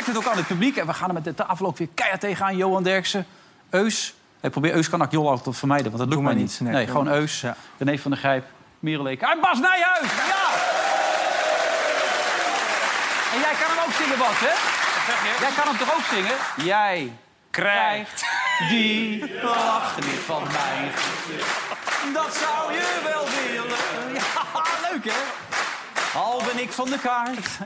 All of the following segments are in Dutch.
Merkt het ook aan het publiek. En we gaan er met de tafel ook weer keihard tegenaan. Johan Derksen, Eus. Ik probeer Eus kan ik Jol altijd te vermijden, want dat lukt mij maar niet. niet. Nee, Nee, gewoon Eus. René van der Grijp, Merel Eek. En Bas Nijhuis! Ja! En jij kan hem ook zingen, Bas, hè? Jij kan hem toch ook zingen? Jij krijgt die lach niet van mij. Dat zou je wel willen. Ja, leuk, hè? Al ben ik van de kaart.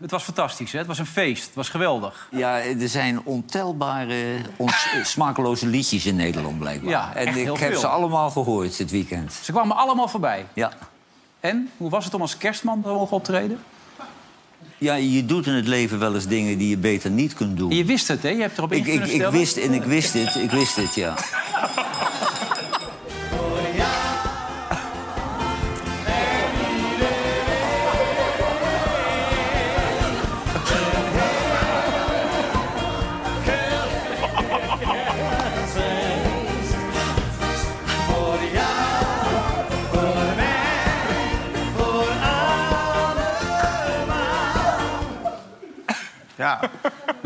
Het was fantastisch, hè? Het was een feest. Het was geweldig. Ja, er zijn ontelbare, ons, eh, smakeloze liedjes in Nederland blijkbaar. Ja, en ik heb veel. ze allemaal gehoord dit weekend. Ze kwamen allemaal voorbij. Ja. En, hoe was het om als kerstman te mogen optreden? ja, je doet in het leven wel eens dingen die je beter niet kunt doen. En je wist het, hè? Je hebt erop Ik, ik, ik wist en ik wist het, ik wist het. Ja.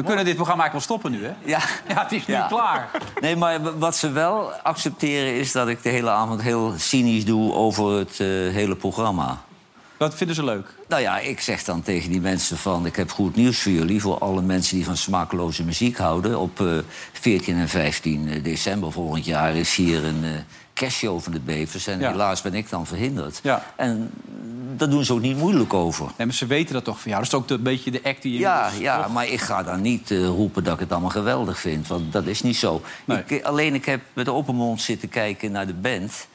Kunnen dit programma eigenlijk wel stoppen nu, hè? ja. Ja, het is nu Ja. klaar. Nee, maar wat ze wel accepteren is dat ik de hele avond heel cynisch doe over het eh, hele programma. Dat vinden ze leuk. Nou ja, ik zeg dan tegen die mensen van... ik heb goed nieuws voor jullie, voor alle mensen die van smakeloze muziek houden. Op eh, 14 en 15 december volgend jaar is hier een eh kerstshow van de Bevers. En Ja. helaas ben ik dan verhinderd. Ja. En daar doen ze ook niet moeilijk over. Nee, maar ze weten dat toch van jou. Dat is ook een beetje de act die je... Ja, moet, ja, toch? maar ik ga dan niet eh, roepen dat ik het allemaal geweldig vind. Want dat is niet zo. Nee. Ik, eh, alleen ik heb met open mond zitten kijken naar de band.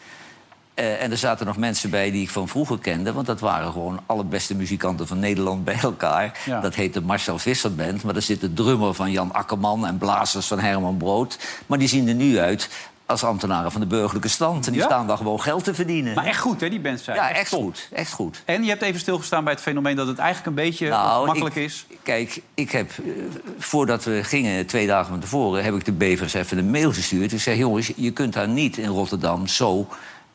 Eh, en er zaten nog mensen bij die ik van vroeger kende. Want dat waren gewoon alle beste muzikanten van Nederland bij elkaar. Ja. Dat heet de Marcel Visser Band. Maar daar zit de drummer van Jan Akkerman en blazers van Herman Brood. Maar die zien er nu uit als ambtenaren van de burgerlijke stand. En die Ja? staan daar gewoon geld te verdienen. Maar echt goed, hè, die band zijn. ja, echt goed. Echt goed. En je hebt even stilgestaan bij het fenomeen dat het eigenlijk een beetje Nou, makkelijk ik- is. Kijk, ik heb, eh, voordat we gingen, twee dagen van tevoren... heb ik de Bevers even een mail gestuurd. Ik zei, jongens, je kunt daar niet in Rotterdam zo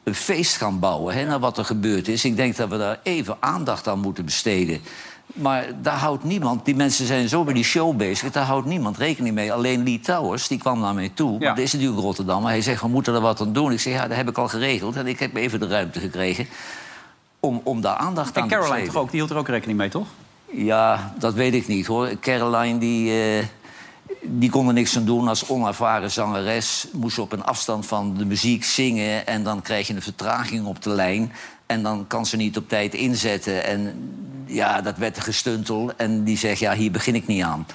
een feest gaan bouwen... Hè, naar wat er gebeurd is. Ik denk dat we daar even aandacht aan moeten besteden. Maar daar houdt niemand... Die mensen zijn zo bij die show bezig, daar houdt niemand rekening mee. Alleen Lee Towers, die kwam naar mij toe. Ja. Is natuurlijk Rotterdam. Maar hij zegt, we moeten er wat aan doen. Ik zei, ja, dat heb ik al geregeld. En ik heb even de ruimte gekregen om, om daar aandacht aan En te Caroline besteden. toch ook? Die hield er ook rekening mee, toch? Ja, dat weet ik niet hoor. Caroline die, eh, die kon er niks aan doen. Als onervaren zangeres moest ze op een afstand van de muziek zingen... en dan krijg je een vertraging op de lijn. En dan kan ze niet op tijd inzetten. En ja, dat werd een gestuntel. En die zegt, ja, hier begin ik niet aan.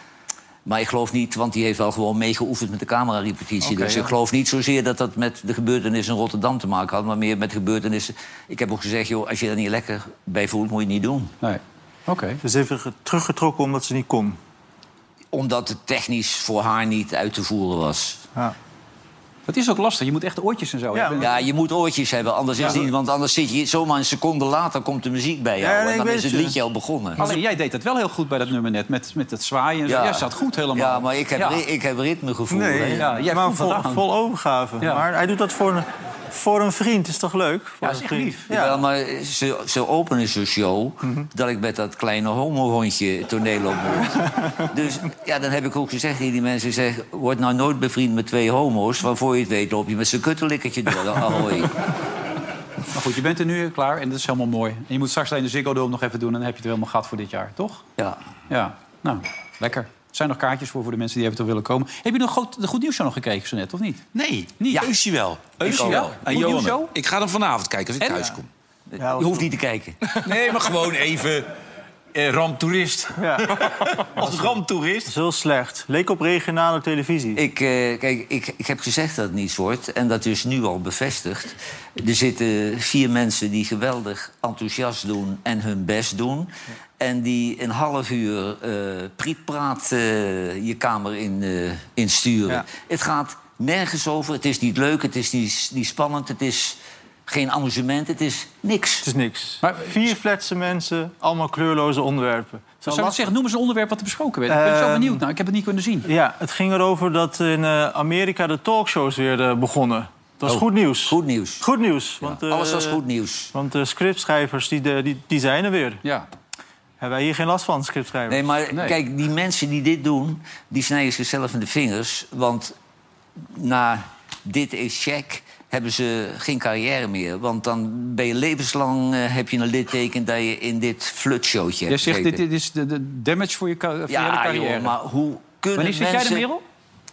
Maar ik geloof niet, want die heeft wel gewoon meegeoefend met de camerarepetitie. Oké, dus ja. ik geloof niet zozeer dat dat met de gebeurtenissen in Rotterdam te maken had... maar meer met gebeurtenissen... Ik heb ook gezegd, joh, als je er niet lekker bij voelt, moet je het niet doen. Nee. Oké. Dus even ge- teruggetrokken omdat ze niet kon. Omdat het technisch voor haar niet uit te voeren was. Ja. Het is ook lastig. Je moet echt oortjes en zo Ja, hebben. Ja, je moet oortjes hebben, anders is het niet. Want anders zit je zomaar een seconde later komt de muziek bij jou. Ja, nee, en dan is het liedje al begonnen. Alleen jij deed het wel heel goed bij dat nummer net. Met, met het zwaaien en zo. Jij zat goed helemaal. Ja, maar ik heb, ik heb ritmegevoel. Nee, jij maar voelt vol, vol overgave. Ja. Maar hij doet dat voor een, voor een vriend. Is toch leuk? Voor Ja, een is vriend. lief. Ja. Ja, maar ze, ze openen zo'n show dat ik met dat kleine homo-hondje toneel op moet. dus ja, dan heb ik ook gezegd tegen die mensen... Zeg, word nou nooit bevriend met twee homo's... waarvoor je het weet loop je met z'n kuttelikkertje door. Ahoy. Maar goed, je bent er nu klaar en dat is helemaal mooi. En je moet straks alleen de Ziggo Dome nog even doen... en dan heb je het helemaal gehad voor dit jaar, toch? Ja. Ja, nou, lekker. Er zijn nog kaartjes voor voor de mensen die eventueel willen komen. Heb je nog goed, de Goed Nieuws Show nog gekeken zo net, of niet? Nee, Niet? ja. Eusje wel. Eusje Ik wel? En Johan. Ik ga hem vanavond kijken als ik En? thuis kom. Ja, Je hoeft niet te kijken. Nee, maar gewoon even... Eh, ramptoerist. Ja, Als ramptoerist. dat is heel slecht. Leek op regionale televisie. Ik, eh, kijk, ik, ik heb gezegd dat het niets wordt. En dat is nu al bevestigd. Er zitten vier mensen die geweldig enthousiast doen en hun best doen. En die een half uur eh prietpraat eh, je kamer in, eh, insturen. Ja. Het gaat nergens over. Het is niet leuk, het is niet, niet spannend. Het is geen amusement, het is niks. Het is niks. Maar- Vier fletse mensen, allemaal kleurloze onderwerpen. Zou ik zeggen, noem eens een onderwerp wat er besproken werd. Ik ben zo Ehm, benieuwd. Nou, ik heb het niet kunnen zien. Ja, het ging erover dat in eh, Amerika de talkshows weer eh, begonnen. Dat is goed nieuws. Oh, Goed nieuws. Goed nieuws. Want, eh, Alles was goed nieuws. Want de scriptschrijvers die, de- die, die zijn er weer. Ja. Hebben wij hier geen last van, scriptschrijvers? Nee, maar Nee. kijk, die mensen die dit doen, die snijden zichzelf in de vingers. Want na dit is check hebben ze geen carrière meer. Want dan ben je levenslang, eh, heb je een litteken... dat je in dit flutshowtje hebt zegt, dit, is de, de damage voor je, ka- voor je hele Ja, carrière. maar hoe kunnen Wanneer zit jij mensen... er, Merel?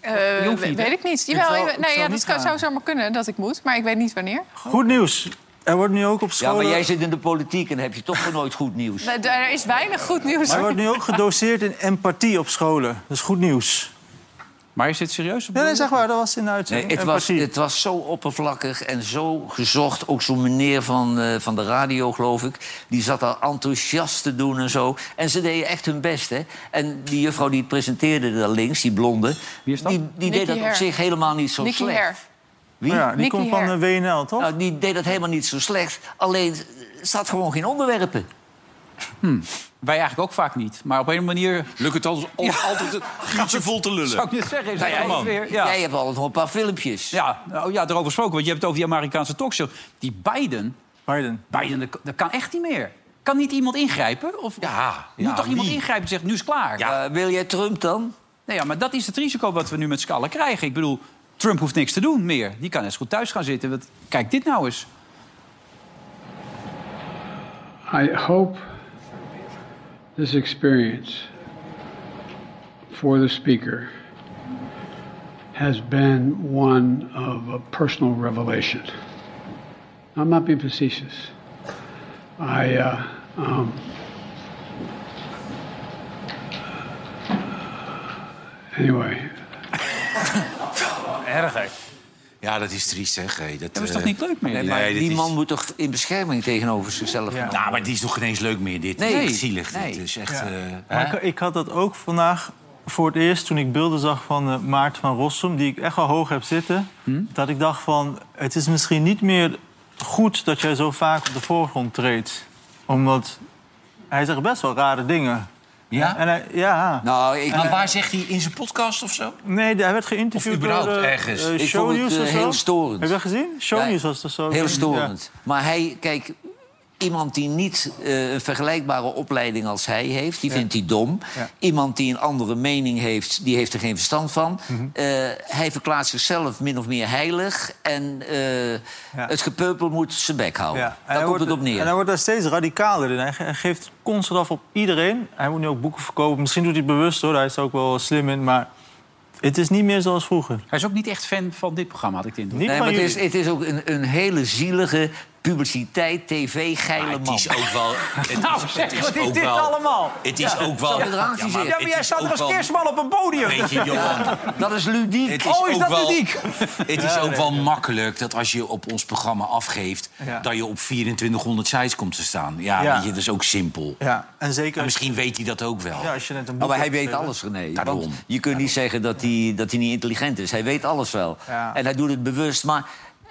Eh, Je hè? weet ik niet. Jawel, zou- ik- ik nee, zou ja, niet dat gaan. zou zomaar kunnen dat ik moet, maar ik weet niet wanneer. Goed nieuws. Er wordt nu ook op Ja, scholen... maar jij zit in de politiek en heb je toch nooit goed nieuws. Er is weinig goed nieuws. Maar er wordt nu ook gedoseerd in empathie op scholen. Dat is goed nieuws. Maar is dit serieus? Nee, nee, zeg maar, dat was in de Nee, uitzending. het, was, het was zo oppervlakkig en zo gezocht. Ook zo'n meneer van, eh, van de radio, geloof ik. Die zat al enthousiast te doen en zo. En ze deden echt hun best, hè. En die juffrouw die het presenteerde daar links, die blonde... Wie is dat? Die, die deed dat op zich helemaal niet zo Nicky slecht. Wie? Ja, die Nicky komt van de WNL, toch? Nou, die deed dat helemaal niet zo slecht. Alleen, staat gewoon geen onderwerpen. Wij eigenlijk ook vaak niet. Maar op een manier... Lukt het al, al- altijd een gietje vol te lullen. Zou ik net zeggen, is Nou ja, dat man. weer... Ja. Jij hebt altijd nog een paar filmpjes. Ja, nou, ja, erover gesproken. Want je hebt het over die Amerikaanse talkshow. Die Biden, Biden. Biden dat, dat kan echt niet meer. Kan niet iemand ingrijpen? Of Ja, moet ja, toch iemand ingrijpen en zeggen, nu is het klaar? Wil jij Trump dan? Nee, ja, maar dat is het risico wat we nu met z'n allen krijgen. Ik bedoel, Trump hoeft niks te doen meer. Die kan zo goed thuis gaan zitten. Want, kijk dit nou eens. I hope this experience for the speaker has been one of a personal revelation. I'm not being facetious. I, uh, um, anyway, Erg? Ja, dat is triest, zeg. Hey, dat, Dat is eh, toch niet leuk meer? Nee, maar Nee, die is- man moet toch in bescherming tegenover zichzelf Ja. Nou, maar die is toch geen eens leuk meer, dit. Nee. Nee. Echt zielig. Nee. Dit is echt... Ja. eh, Maar hè? ik, ik had dat ook vandaag voor het eerst toen ik beelden zag van eh, Maart van Rossum... die ik echt wel hoog heb zitten. Dat ik dacht van, het is misschien niet meer goed dat jij zo vaak op de voorgrond treedt. Omdat hij zegt best wel rare dingen. Ja? En hij, ja, Nou, ik, Maar waar zegt hij in zijn podcast of zo? nee, hij werd geïnterviewd Of überhaupt door eh, ergens. eh, Ik vond het, eh, heel storend. Heb je dat gezien? Shownieuws was dat zo. Heel storend. Maar hij, kijk, iemand die niet eh, een vergelijkbare opleiding als hij heeft, die vindt hij dom. Ja. Iemand die een andere mening heeft, die heeft er geen verstand van. Mhm. Eh, hij verklaart zichzelf min of meer heilig. En eh, het gepeupel moet zijn bek houden. Daar komt wordt- het op neer. En hij wordt daar steeds radicaler in. Hij ge- hij geeft constant af op iedereen. Hij moet nu ook boeken verkopen. Misschien doet hij het bewust hoor. Hij is er ook wel slim in. Maar het is niet meer zoals vroeger. Hij is ook niet echt fan van dit programma, had ik de indruk. Niet Nee, maar het is, het is ook een, een hele zielige publiciteit, tv, geile Maar het man. is ook wel... Het Nou, is, zeg, het wat is ook dit wel, allemaal? Het is ook wel... Ja, maar jij staat er als wel- kerstman op een podium. Weet je, Johan, Dat is ludiek. het Oh, is dat wel, ludiek? Het is ook wel makkelijk dat als je op ons programma afgeeft... Ja. dat je op 2400 sites komt te staan. Ja, Ja. weet je, dat is ook simpel. Ja, en zeker... En misschien weet hij dat ook wel. ja, als je net een boek Oh, maar hij weet alles, René. Daarom. Want je kunt niet zeggen dat hij, dat hij niet intelligent is. Hij weet alles wel. En hij doet het bewust. Maar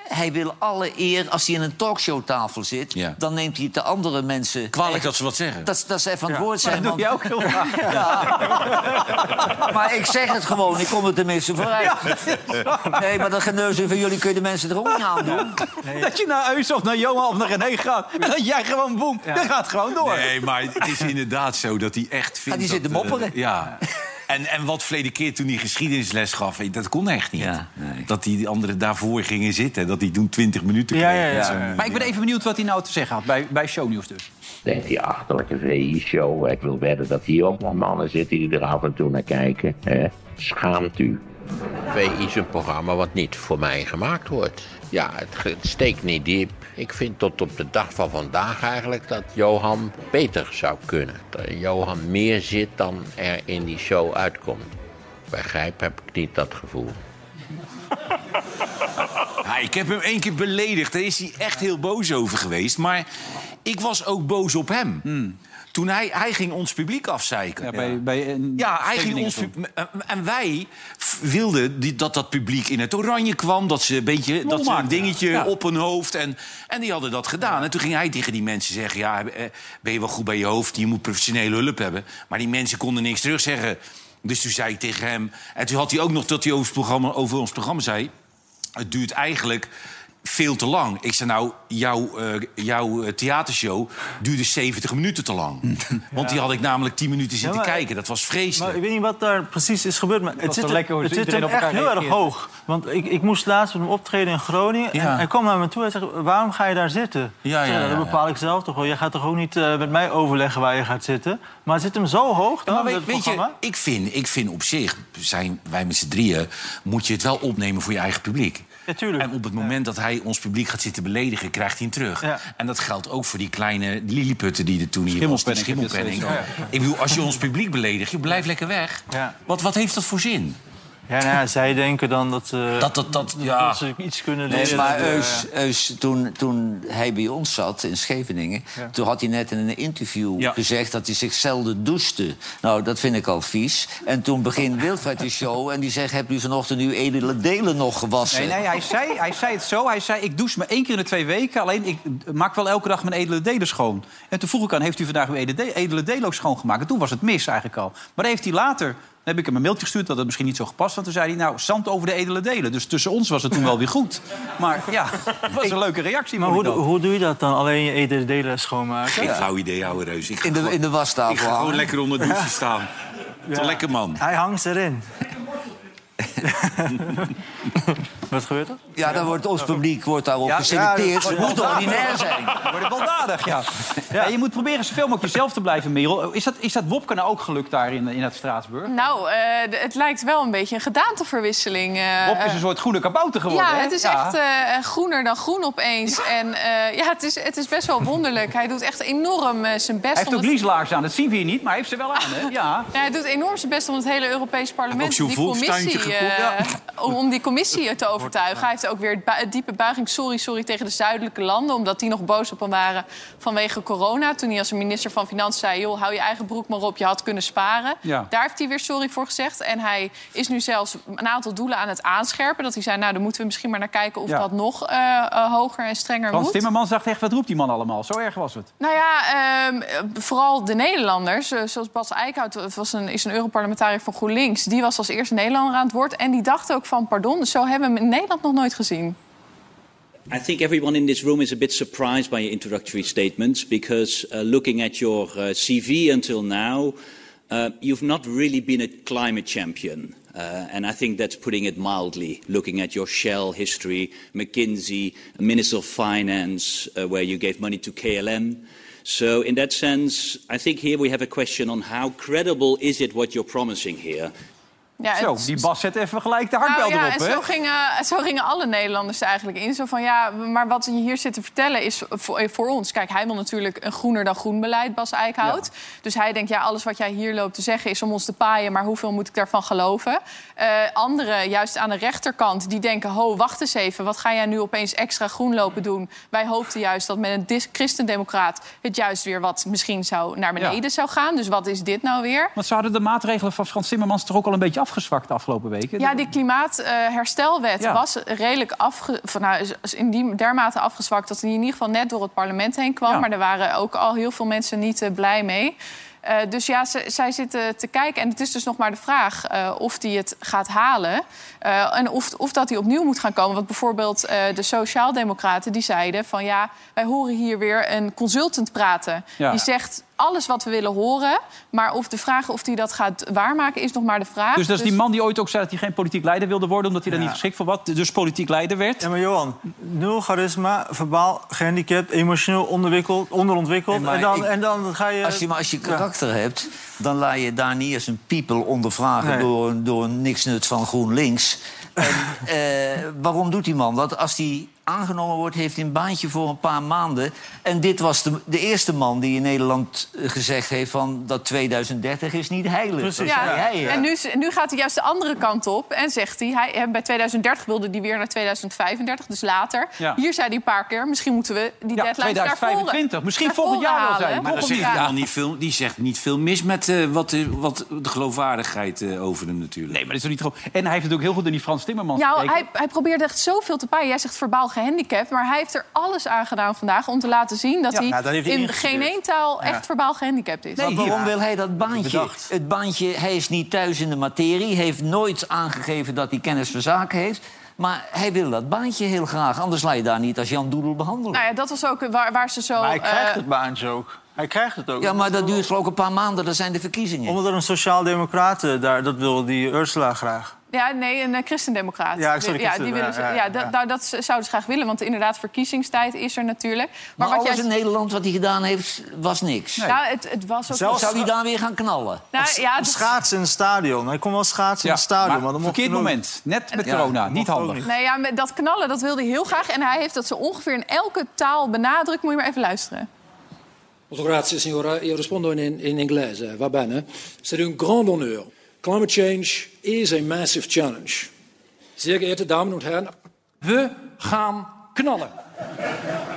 hij wil alle eer, als hij in een talkshowtafel zit... Ja. dan neemt hij de andere mensen... Kwalijk dat ze wat zeggen. Dat, dat ze even aan het Ja. woord Dat zijn. doe want- jij ook heel vaak. Maar ik zeg het gewoon, ik kom er tenminste vooruit. Nee, maar dat geneuzel van jullie kun je de mensen er ook niet aan doen. Dat je naar Eus of naar Johan of naar René gaat. En dat jij gewoon boem, dat gaat gewoon door. Nee, maar het is inderdaad zo dat hij echt vindt... die zit te dat, eh, mopperen. ja. En, en wat verleden keer toen hij geschiedenisles gaf, eh, dat kon echt niet. Ja, nee. Dat die die anderen daarvoor gingen zitten. Dat hij toen 20 minuten Ja, kreeg. ja, ja. Maar ik ben even benieuwd wat hij nou te zeggen had bij, bij Shownieuws dus. Denkt die achterlijke VI-show. Ik wil wedden dat hier ook nog mannen zitten die er af en toe naar kijken. Hè? Schaamt u. tv is een programma wat niet voor mij gemaakt wordt. Ja, het, steekt niet diep. Ik vind tot op de dag van vandaag eigenlijk dat Johan beter zou kunnen. Dat Johan meer zit dan er in die show uitkomt. Bij Grijp heb ik niet dat gevoel. Ja, ik heb hem één keer beledigd. Daar is hij echt heel boos over geweest. Maar ik was ook boos op hem. Toen hij, hij ging ons publiek afzeiken. Ja, bij, bij, een- Ja, hij ging ons Scheveningen pub- en- wij wilden die, dat dat publiek in het oranje kwam. Dat ze een beetje dat ze een dingetje ja. op hun hoofd. En, en die hadden dat gedaan. En toen ging hij tegen die mensen zeggen: Ja, eh, ben je wel goed bij je hoofd? Je moet professionele hulp hebben. Maar die mensen konden niks terugzeggen. Dus toen zei ik tegen hem. En toen had hij ook nog dat hij over, het programma, over ons programma zei. Het duurt eigenlijk veel te lang. Ik zei nou, jouw, eh, jouw eh, theatershow duurde 70 minuten te lang. Want die had ik namelijk 10 minuten zitten Ja, maar- kijken. Dat was vreselijk. Maar ik weet niet wat daar precies is gebeurd. Maar het zit, er- lekker het zit iedereen hem op echt heel erg hoog. Want ik, ik moest laatst met hem optreden in Groningen. Ja. En hij kwam naar me toe en zei, waarom ga je daar zitten? Ja, zei, Dat ja, bepaal ik zelf toch wel. Je gaat toch ook niet eh, met mij overleggen waar je gaat zitten? Maar het zit hem zo hoog dan, maar weet, dat weet je, programma. ik vind, ik vind op zich, zijn wij met z'n drieën... moet je het wel opnemen voor je eigen publiek. En op het moment dat hij ons publiek gaat zitten beledigen... krijgt hij hem terug. Ja. En dat geldt ook voor die kleine lilliputten die er toen hier was. Die Schimmelpenning, Ik bedoel, als je ons publiek beledigt, je blijft lekker weg. Ja. Wat, wat heeft dat voor zin? Ja, nou ja, zij denken dan dat, ze Dat, dat, dat, ja. dat ze iets kunnen Nee, leren. maar dat, eh, Eus, Eus, toen, toen hij bij ons zat in Scheveningen... toen had hij net in een interview Ja. gezegd dat hij zich zelden douchte. Nou, dat vind ik al vies. En toen begint Wilfred de show en die zegt... heb u vanochtend uw edele delen nog gewassen? Nee, nee, hij zei, hij zei het zo. Hij zei, ik douche me één keer in de twee weken. Alleen, ik maak wel elke dag mijn edele delen schoon. En toen vroeg ik aan, heeft u vandaag uw edele, edele delen ook schoongemaakt? En toen was het mis eigenlijk al. Maar dan heeft hij later... Dan heb ik hem een mailtje gestuurd dat het misschien niet zo gepast was. Toen zei hij, nou, zand over de edele delen. Dus tussen ons was het toen wel weer goed. Maar ja, het was een leuke reactie. maar hoe, hoe doe je dat dan? Alleen je edele delen schoonmaken? Geen flauw idee, ouwe reus. Ik In de, gewoon- in de ik ga gewoon lekker onder de douche staan. Lekker man. Hij hangt erin. Wat gebeurt er? Ja, dan wordt ons publiek wordt daarop Ja, geselecteerd. ja, Het dat- moet ordinair zijn. Dan word ik baldadig, ja. ja. Je moet proberen zoveel mogelijk jezelf te blijven, Merel. Is dat, is dat Wopke nou ook gelukt daar in, in het Straatsburg? Nou, eh, het lijkt wel een beetje een gedaanteverwisseling. eh, Wopke is een soort groene kabouter geworden, Ja, hè? het is Ja. echt eh, groener dan groen opeens. En eh, ja, het is, het is best wel wonderlijk. Hij doet echt enorm eh, zijn best. Hij heeft om ook het- lieslaars aan. Dat zien we hier niet, maar hij heeft ze wel aan, hè? Ja. Ja, hij doet enorm zijn best om het hele Europees parlement... ook zo'n die volkstuintje commissie, om, om die commissie te overtuigen. Hij heeft ook weer het diepe buiging sorry, sorry tegen de zuidelijke landen... omdat die nog boos op hem waren vanwege corona. Toen hij als minister van Financiën zei... joh, hou je eigen broek maar op, je had kunnen sparen. Ja. Daar heeft hij weer sorry voor gezegd. En hij is nu zelfs een aantal doelen aan het aanscherpen. Dat hij zei, nou, dan moeten we misschien maar naar kijken... of Ja. dat nog eh, eh, hoger en strenger Frans moet. Timmermans dacht echt, wat roept die man allemaal? Zo erg was het. Nou ja, ehm, eh, vooral de Nederlanders, eh, zoals Bas Eickhout was een, is een Europarlementariër van GroenLinks... die was als eerste Nederlander aan het woord. En die dacht ook van, pardon, zo hebben we hem in Nederland nog nooit gezien. I think everyone in this room is a bit surprised by your introductory statements because uh, looking at your uh, CV until now, uh, you've not really been a climate champion. Uh, and I think that's putting it mildly, looking at your Shell history, McKinsey, Minister of Finance, uh, where you gave money to KLM. So, in that sense, I think here we have a question on how credible is it what you're promising here? Ja, Zo, die Bas zet even gelijk de Nou hartbel ja, erop, en zo gingen, zo gingen alle Nederlanders er eigenlijk in. Zo van, ja, maar wat je hier zit te vertellen is voor, voor ons... Kijk, hij wil natuurlijk een groener dan groen beleid, Bas Eickhout. Dus hij denkt, ja, alles wat jij hier loopt te zeggen is om ons te paaien... maar hoeveel moet ik daarvan geloven? Eh anderen, juist aan de rechterkant, die denken... ho, wacht eens even, wat ga jij nu opeens extra groen lopen doen? Wij hoopten juist dat met een christendemocraat... het juist weer wat misschien zou naar beneden Ja. zou gaan. Dus wat is dit nou weer? Want ze hadden de maatregelen van Frans Timmermans toch ook al een beetje afgezwakt de afgelopen weken? Ja, die klimaatherstelwet Ja. was redelijk afge, van, nou, is- in die dermate afgezwakt dat hij in ieder geval net door het parlement heen kwam. Ja. Maar er waren ook al heel veel mensen niet eh, blij mee. Eh, dus ja, ze, zij zitten te kijken. En het is dus nog maar de vraag eh, of hij het gaat halen. En of, of dat hij opnieuw moet gaan komen. Want bijvoorbeeld de Sociaaldemocraten die zeiden van... ja, wij horen hier weer een consultant praten. Ja. Die zegt alles wat we willen horen. Maar of de vraag of hij dat gaat waarmaken is nog maar de vraag. Dus dat is die man die ooit ook zei dat hij geen politiek leider wilde worden... omdat hij daar niet geschikt voor was, dus politiek leider werd. Ja, maar Johan, nul charisma, verbaal gehandicapt, emotioneel onderwikkeld, onderontwikkeld. Nee, en, dan, ik- en dan ga je... Als je, maar als je karakter hebt, dan laat je daar niet als een people ondervragen Nee. door, door een niksnut van GroenLinks. En, eh, waarom doet die man dat? Als hij aangenomen wordt, heeft hij een baantje voor een paar maanden. En dit was de, de eerste man die in Nederland eh, gezegd heeft... Van dat 2030 is niet heilig. Zei Ja, hij, en nu, nu gaat hij juist de andere kant op en zegt hij... hij eh, bij 2030 wilde hij weer naar 2035, dus later. Ja. Hier zei hij een paar keer, misschien moeten we die Ja, deadlines naar 2025. voren- Misschien volgend jaar wel halen. zijn. Maar dan Waarom zegt niet? hij al niet veel, die zegt niet veel mis met eh, wat, de- wat de geloofwaardigheid eh, over hem natuurlijk. Nee, maar dat is toch niet gewoon... En hij heeft natuurlijk heel goed in die Frans Timmermans Nou, gekeken. hij, hij probeerde echt zoveel te paaien. Jij zegt verbaal gehandicapt, maar hij heeft er alles aan gedaan vandaag... om te laten zien dat Ja, hij nou, dat heeft hij in geen één taal echt verbaal gehandicapt is. Maar waarom wil hij dat baantje? Het baantje, hij is niet thuis in de materie. Heeft nooit aangegeven dat hij kennis van zaken heeft. Maar hij wil dat baantje heel graag. Anders laat je daar niet als Jan Doedel behandelen. Nou ja, dat was ook waar, waar ze zo... Maar hij krijgt eh, het baantje ook. Hij krijgt het ook. Ja, maar dat duurt geloof ik een paar maanden. Dat zijn de verkiezingen. Omdat er een sociaal-democraten daar, dat wil die Ursula graag. Ja, nee, een uh, christendemocraat. Ja, sorry, ja, die willen ze, ja, ja, ja, dat- nou, dat zouden ze graag willen, want inderdaad, verkiezingstijd is er natuurlijk. Maar, wat alles jij- in Nederland wat hij gedaan heeft, was niks. Nou, het, het was ook... Zelfs- Zou hij daar weer gaan knallen? Nou, ja, dat- Schaatsen in het stadion. Hij kon wel schaatsen in het stadion. Maar, maar dan verkeerd moment. Net met corona. Niet handig. Nee, ja, met dat knallen, dat wilde hij heel graag. En hij heeft dat zo ongeveer in elke taal benadrukt. Moet je maar even luisteren. Grazie signora, io rispondo in, in inglese, va bene? C'est un grand honneur. Climate change is a massive challenge. Sehr geehrte Damen und Herren, We gaan knallen.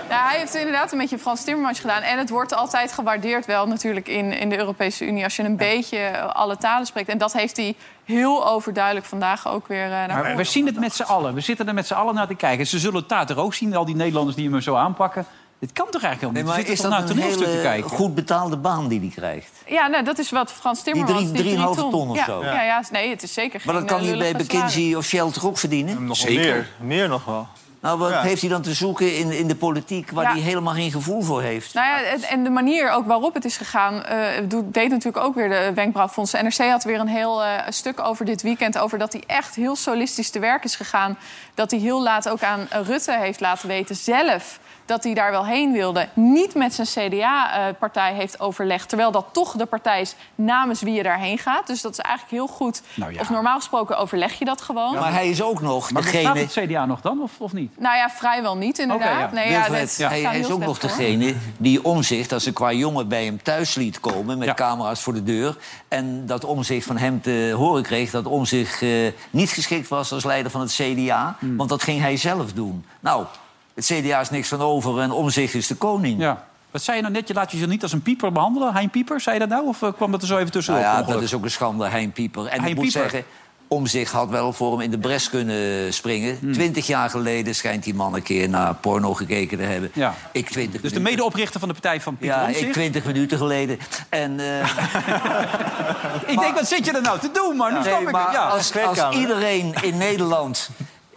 Ja, hij heeft inderdaad een beetje Frans Timmermans gedaan. En het wordt altijd gewaardeerd wel natuurlijk in, in de Europese Unie... als je een beetje alle talen spreekt. En dat heeft hij heel overduidelijk vandaag ook weer eh, naar Maar voren we zien het met z'n allen. We zitten er met z'n allen naar te kijken. Ze zullen het daar ook zien, al die Nederlanders die hem zo aanpakken. Dit kan toch eigenlijk helemaal maar niet? is dat een te kijken. goed betaalde baan die hij krijgt? Ja, nou, dat is wat Frans Timmermans... drie- drieënhalve ton of ja, zo. Ja, ja, nee, het is zeker geen Maar dat kan eh, hij bij lullige salaris. McKinsey of Shell toch ook verdienen? Nog Zeker. meer. Meer nog wel. Nou, wat Ja. heeft hij dan te zoeken in, in de politiek waar Ja. hij helemaal geen gevoel voor heeft? Nou ja, en- en de manier ook waarop het is gegaan... eh, doet- deed natuurlijk ook weer de Wenkbrauwfonds. De NRC had weer een heel eh, stuk over dit weekend... over dat hij echt heel solistisch te werk is gegaan. Dat hij heel laat ook aan eh, Rutte heeft laten weten zelf... dat hij daar wel heen wilde. Niet met zijn CDA-partij heeft overlegd... terwijl dat toch de partij is namens wie je daarheen gaat. Dus dat is eigenlijk heel goed. Nou ja. Of normaal gesproken overleg je dat gewoon. Maar hij is ook nog Maar degene... het CDA nog dan, of, of niet? Nou ja, vrijwel niet inderdaad. Oké, ja. Nee, ja, Wilfred, dat hij, is ook nog voor. degene die omzicht, als ze qua jongen bij hem thuis liet komen... met Ja. camera's voor de deur... en dat omzicht van hem te horen kreeg... dat omzicht eh, niet geschikt was als leider van het CDA. Hmm. Want dat ging hij zelf doen. Nou, het CDA is niks van over en omzicht is de koning. Ja. Wat zei je nou net? Je laat je niet als een pieper behandelen. Hein Pieper, zei je dat nou? Of eh, kwam dat er zo even tussendoor? Nou ja, dat is ook een schande, Hein Pieper. En Hein ik moet Pieper. zeggen, Omzicht had wel voor hem in de bres kunnen springen. Hmm. Twintig jaar geleden schijnt die man een keer naar porno gekeken te hebben. Ja. Ik 20 Dus de medeoprichter van de partij van Pieter Ja, Omtzigt. ik 20 minuten geleden. En, eh, Ik denk, wat zit je er nou te doen, man? Nu snap nee, ik maar het. Ja. als, als iedereen in Nederland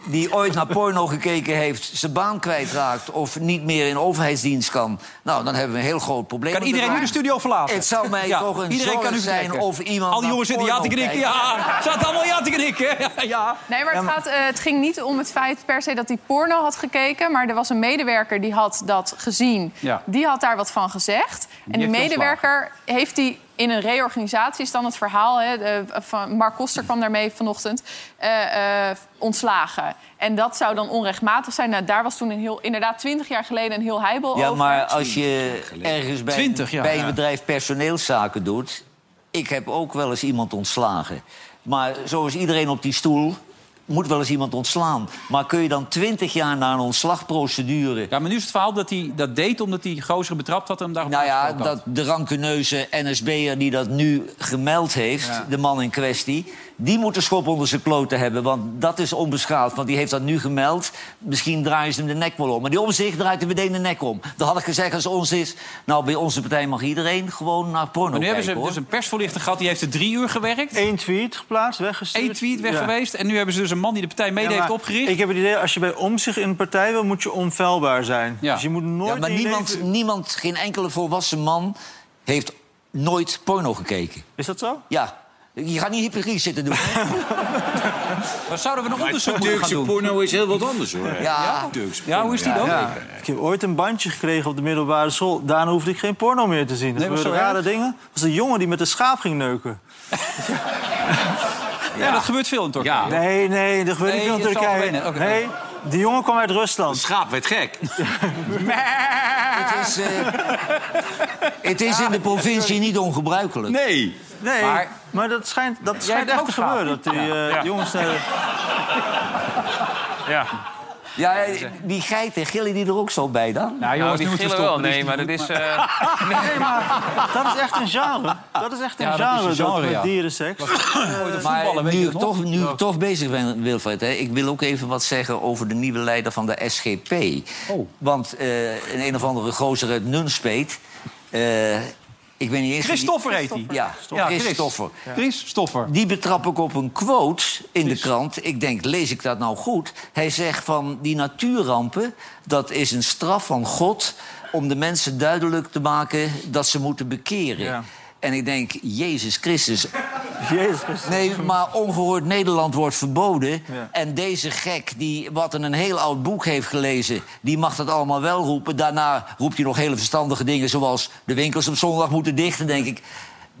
die ooit naar porno gekeken heeft... zijn baan kwijtraakt of niet meer in overheidsdienst kan... nou, dan hebben we een heel groot probleem. Kan iedereen nu de studio verlaten? Het zou mij Ja, toch een iedereen zorg kan nu zijn of iemand Al die jongens zitten ja te knikken. Ja, zaten allemaal ja te knikken. Ja. Nee, maar het, gaat, eh, het ging niet om het feit per se dat hij porno had gekeken. Maar er was een medewerker die had dat gezien. Ja. Die had daar wat van gezegd. En die medewerker heeft hij in een reorganisatie, is dan het verhaal. Hè, de- van Mark Koster kwam daarmee vanochtend. eh, eh, ontslagen. En dat zou dan onrechtmatig zijn. Nou, daar was toen een heel, inderdaad twintig jaar geleden een heel heibel Ja, over. maar als je ergens bij, 20 jaar, bij een ja. bedrijf personeelszaken doet... ik heb ook wel eens iemand ontslagen. Maar zoals iedereen op die stoel moet wel eens iemand ontslaan. Maar kun je dan 20 jaar na een ontslagprocedure... Ja, maar nu is het verhaal dat hij dat deed omdat hij gozer betrapt had en hem daarop Nou ja, dat de rancuneuze NSB'er die dat nu gemeld heeft, de man in kwestie... die moet een schop onder zijn kloten hebben, want dat is onbeschaafd. Want die heeft dat nu gemeld. Misschien draaien ze hem de nek wel om. Maar die omzicht draait hem meteen de nek om. Dan had ik gezegd als ons is... nou, bij onze partij mag iedereen gewoon naar porno Maar nu hebben ze hoor. dus een persvoorlichter gehad, die heeft er drie uur gewerkt. Eén tweet geplaatst, weggestuurd. Eén tweet weg Ja. geweest. En nu hebben ze dus een man die de partij mede Ja, heeft opgericht. Ik heb het idee, als je bij omzicht in een partij wil, moet je onfeilbaar zijn. Ja. Dus je moet nooit Ja, maar niemand, leven- niemand, geen enkele volwassen man heeft nooit porno gekeken. Is dat zo? Ja, je gaat niet hypocriet zitten doen. Maar zouden we een onderzoek moeten gaan Turkse doen? porno is heel wat anders, hoor. Ja, Turkse Ja, hoe is die dan? Ja. Ik heb ooit een bandje gekregen op de middelbare school. Daarna hoefde ik geen porno meer te zien. Er Nee, rare erg? dingen. Er was een jongen die met een schaap ging neuken. Ja, dat gebeurt veel in Turkije. Ja. Nee, nee, dat gebeurt Nee, niet veel in Turkije. Nee, die jongen kwam uit Rusland. Schaap werd gek. Het is, eh, het is in de provincie niet ongebruikelijk. Nee. Nee, maar, Maar- dat schijnt, dat schijnt ook echt te gebeuren. Dat die eh, Ja. jongens... eh, Ja. Ja, die geiten, gillen die er ook zo bij dan? Nou, Nou, jongens, die nu moeten we gillen wel. Nee, maar dat is... eh, nee, maar dat is echt een genre. Dat is echt een Ja, dat is genre, dat genre, met ja. dierenseks. Maar nu ik, toch, nu ik toch bezig ben, Wilfred, hè, ik wil ook even wat zeggen over de nieuwe leider van de SGP. Oh. Want eh, een een of andere gozer uit Nunspeet. eh, ik weet niet eens. wie- Christoffer heet hij. Ja, Ja, Chris. Christoffer. Chris Stoffer. Die betrap ik op een quote in de krant. Ik denk, lees ik dat nou goed? Hij zegt van die natuurrampen, dat is een straf van God... om de mensen duidelijk te maken dat ze moeten bekeren. Ja. En ik denk, Jezus Christus. Jezus. Nee, maar ongehoord Nederland wordt verboden. Ja. En deze gek, die wat in een heel oud boek heeft gelezen... die mag dat allemaal wel roepen. Daarna roept hij nog hele verstandige dingen... zoals de winkels op zondag moeten dichten, denk ik.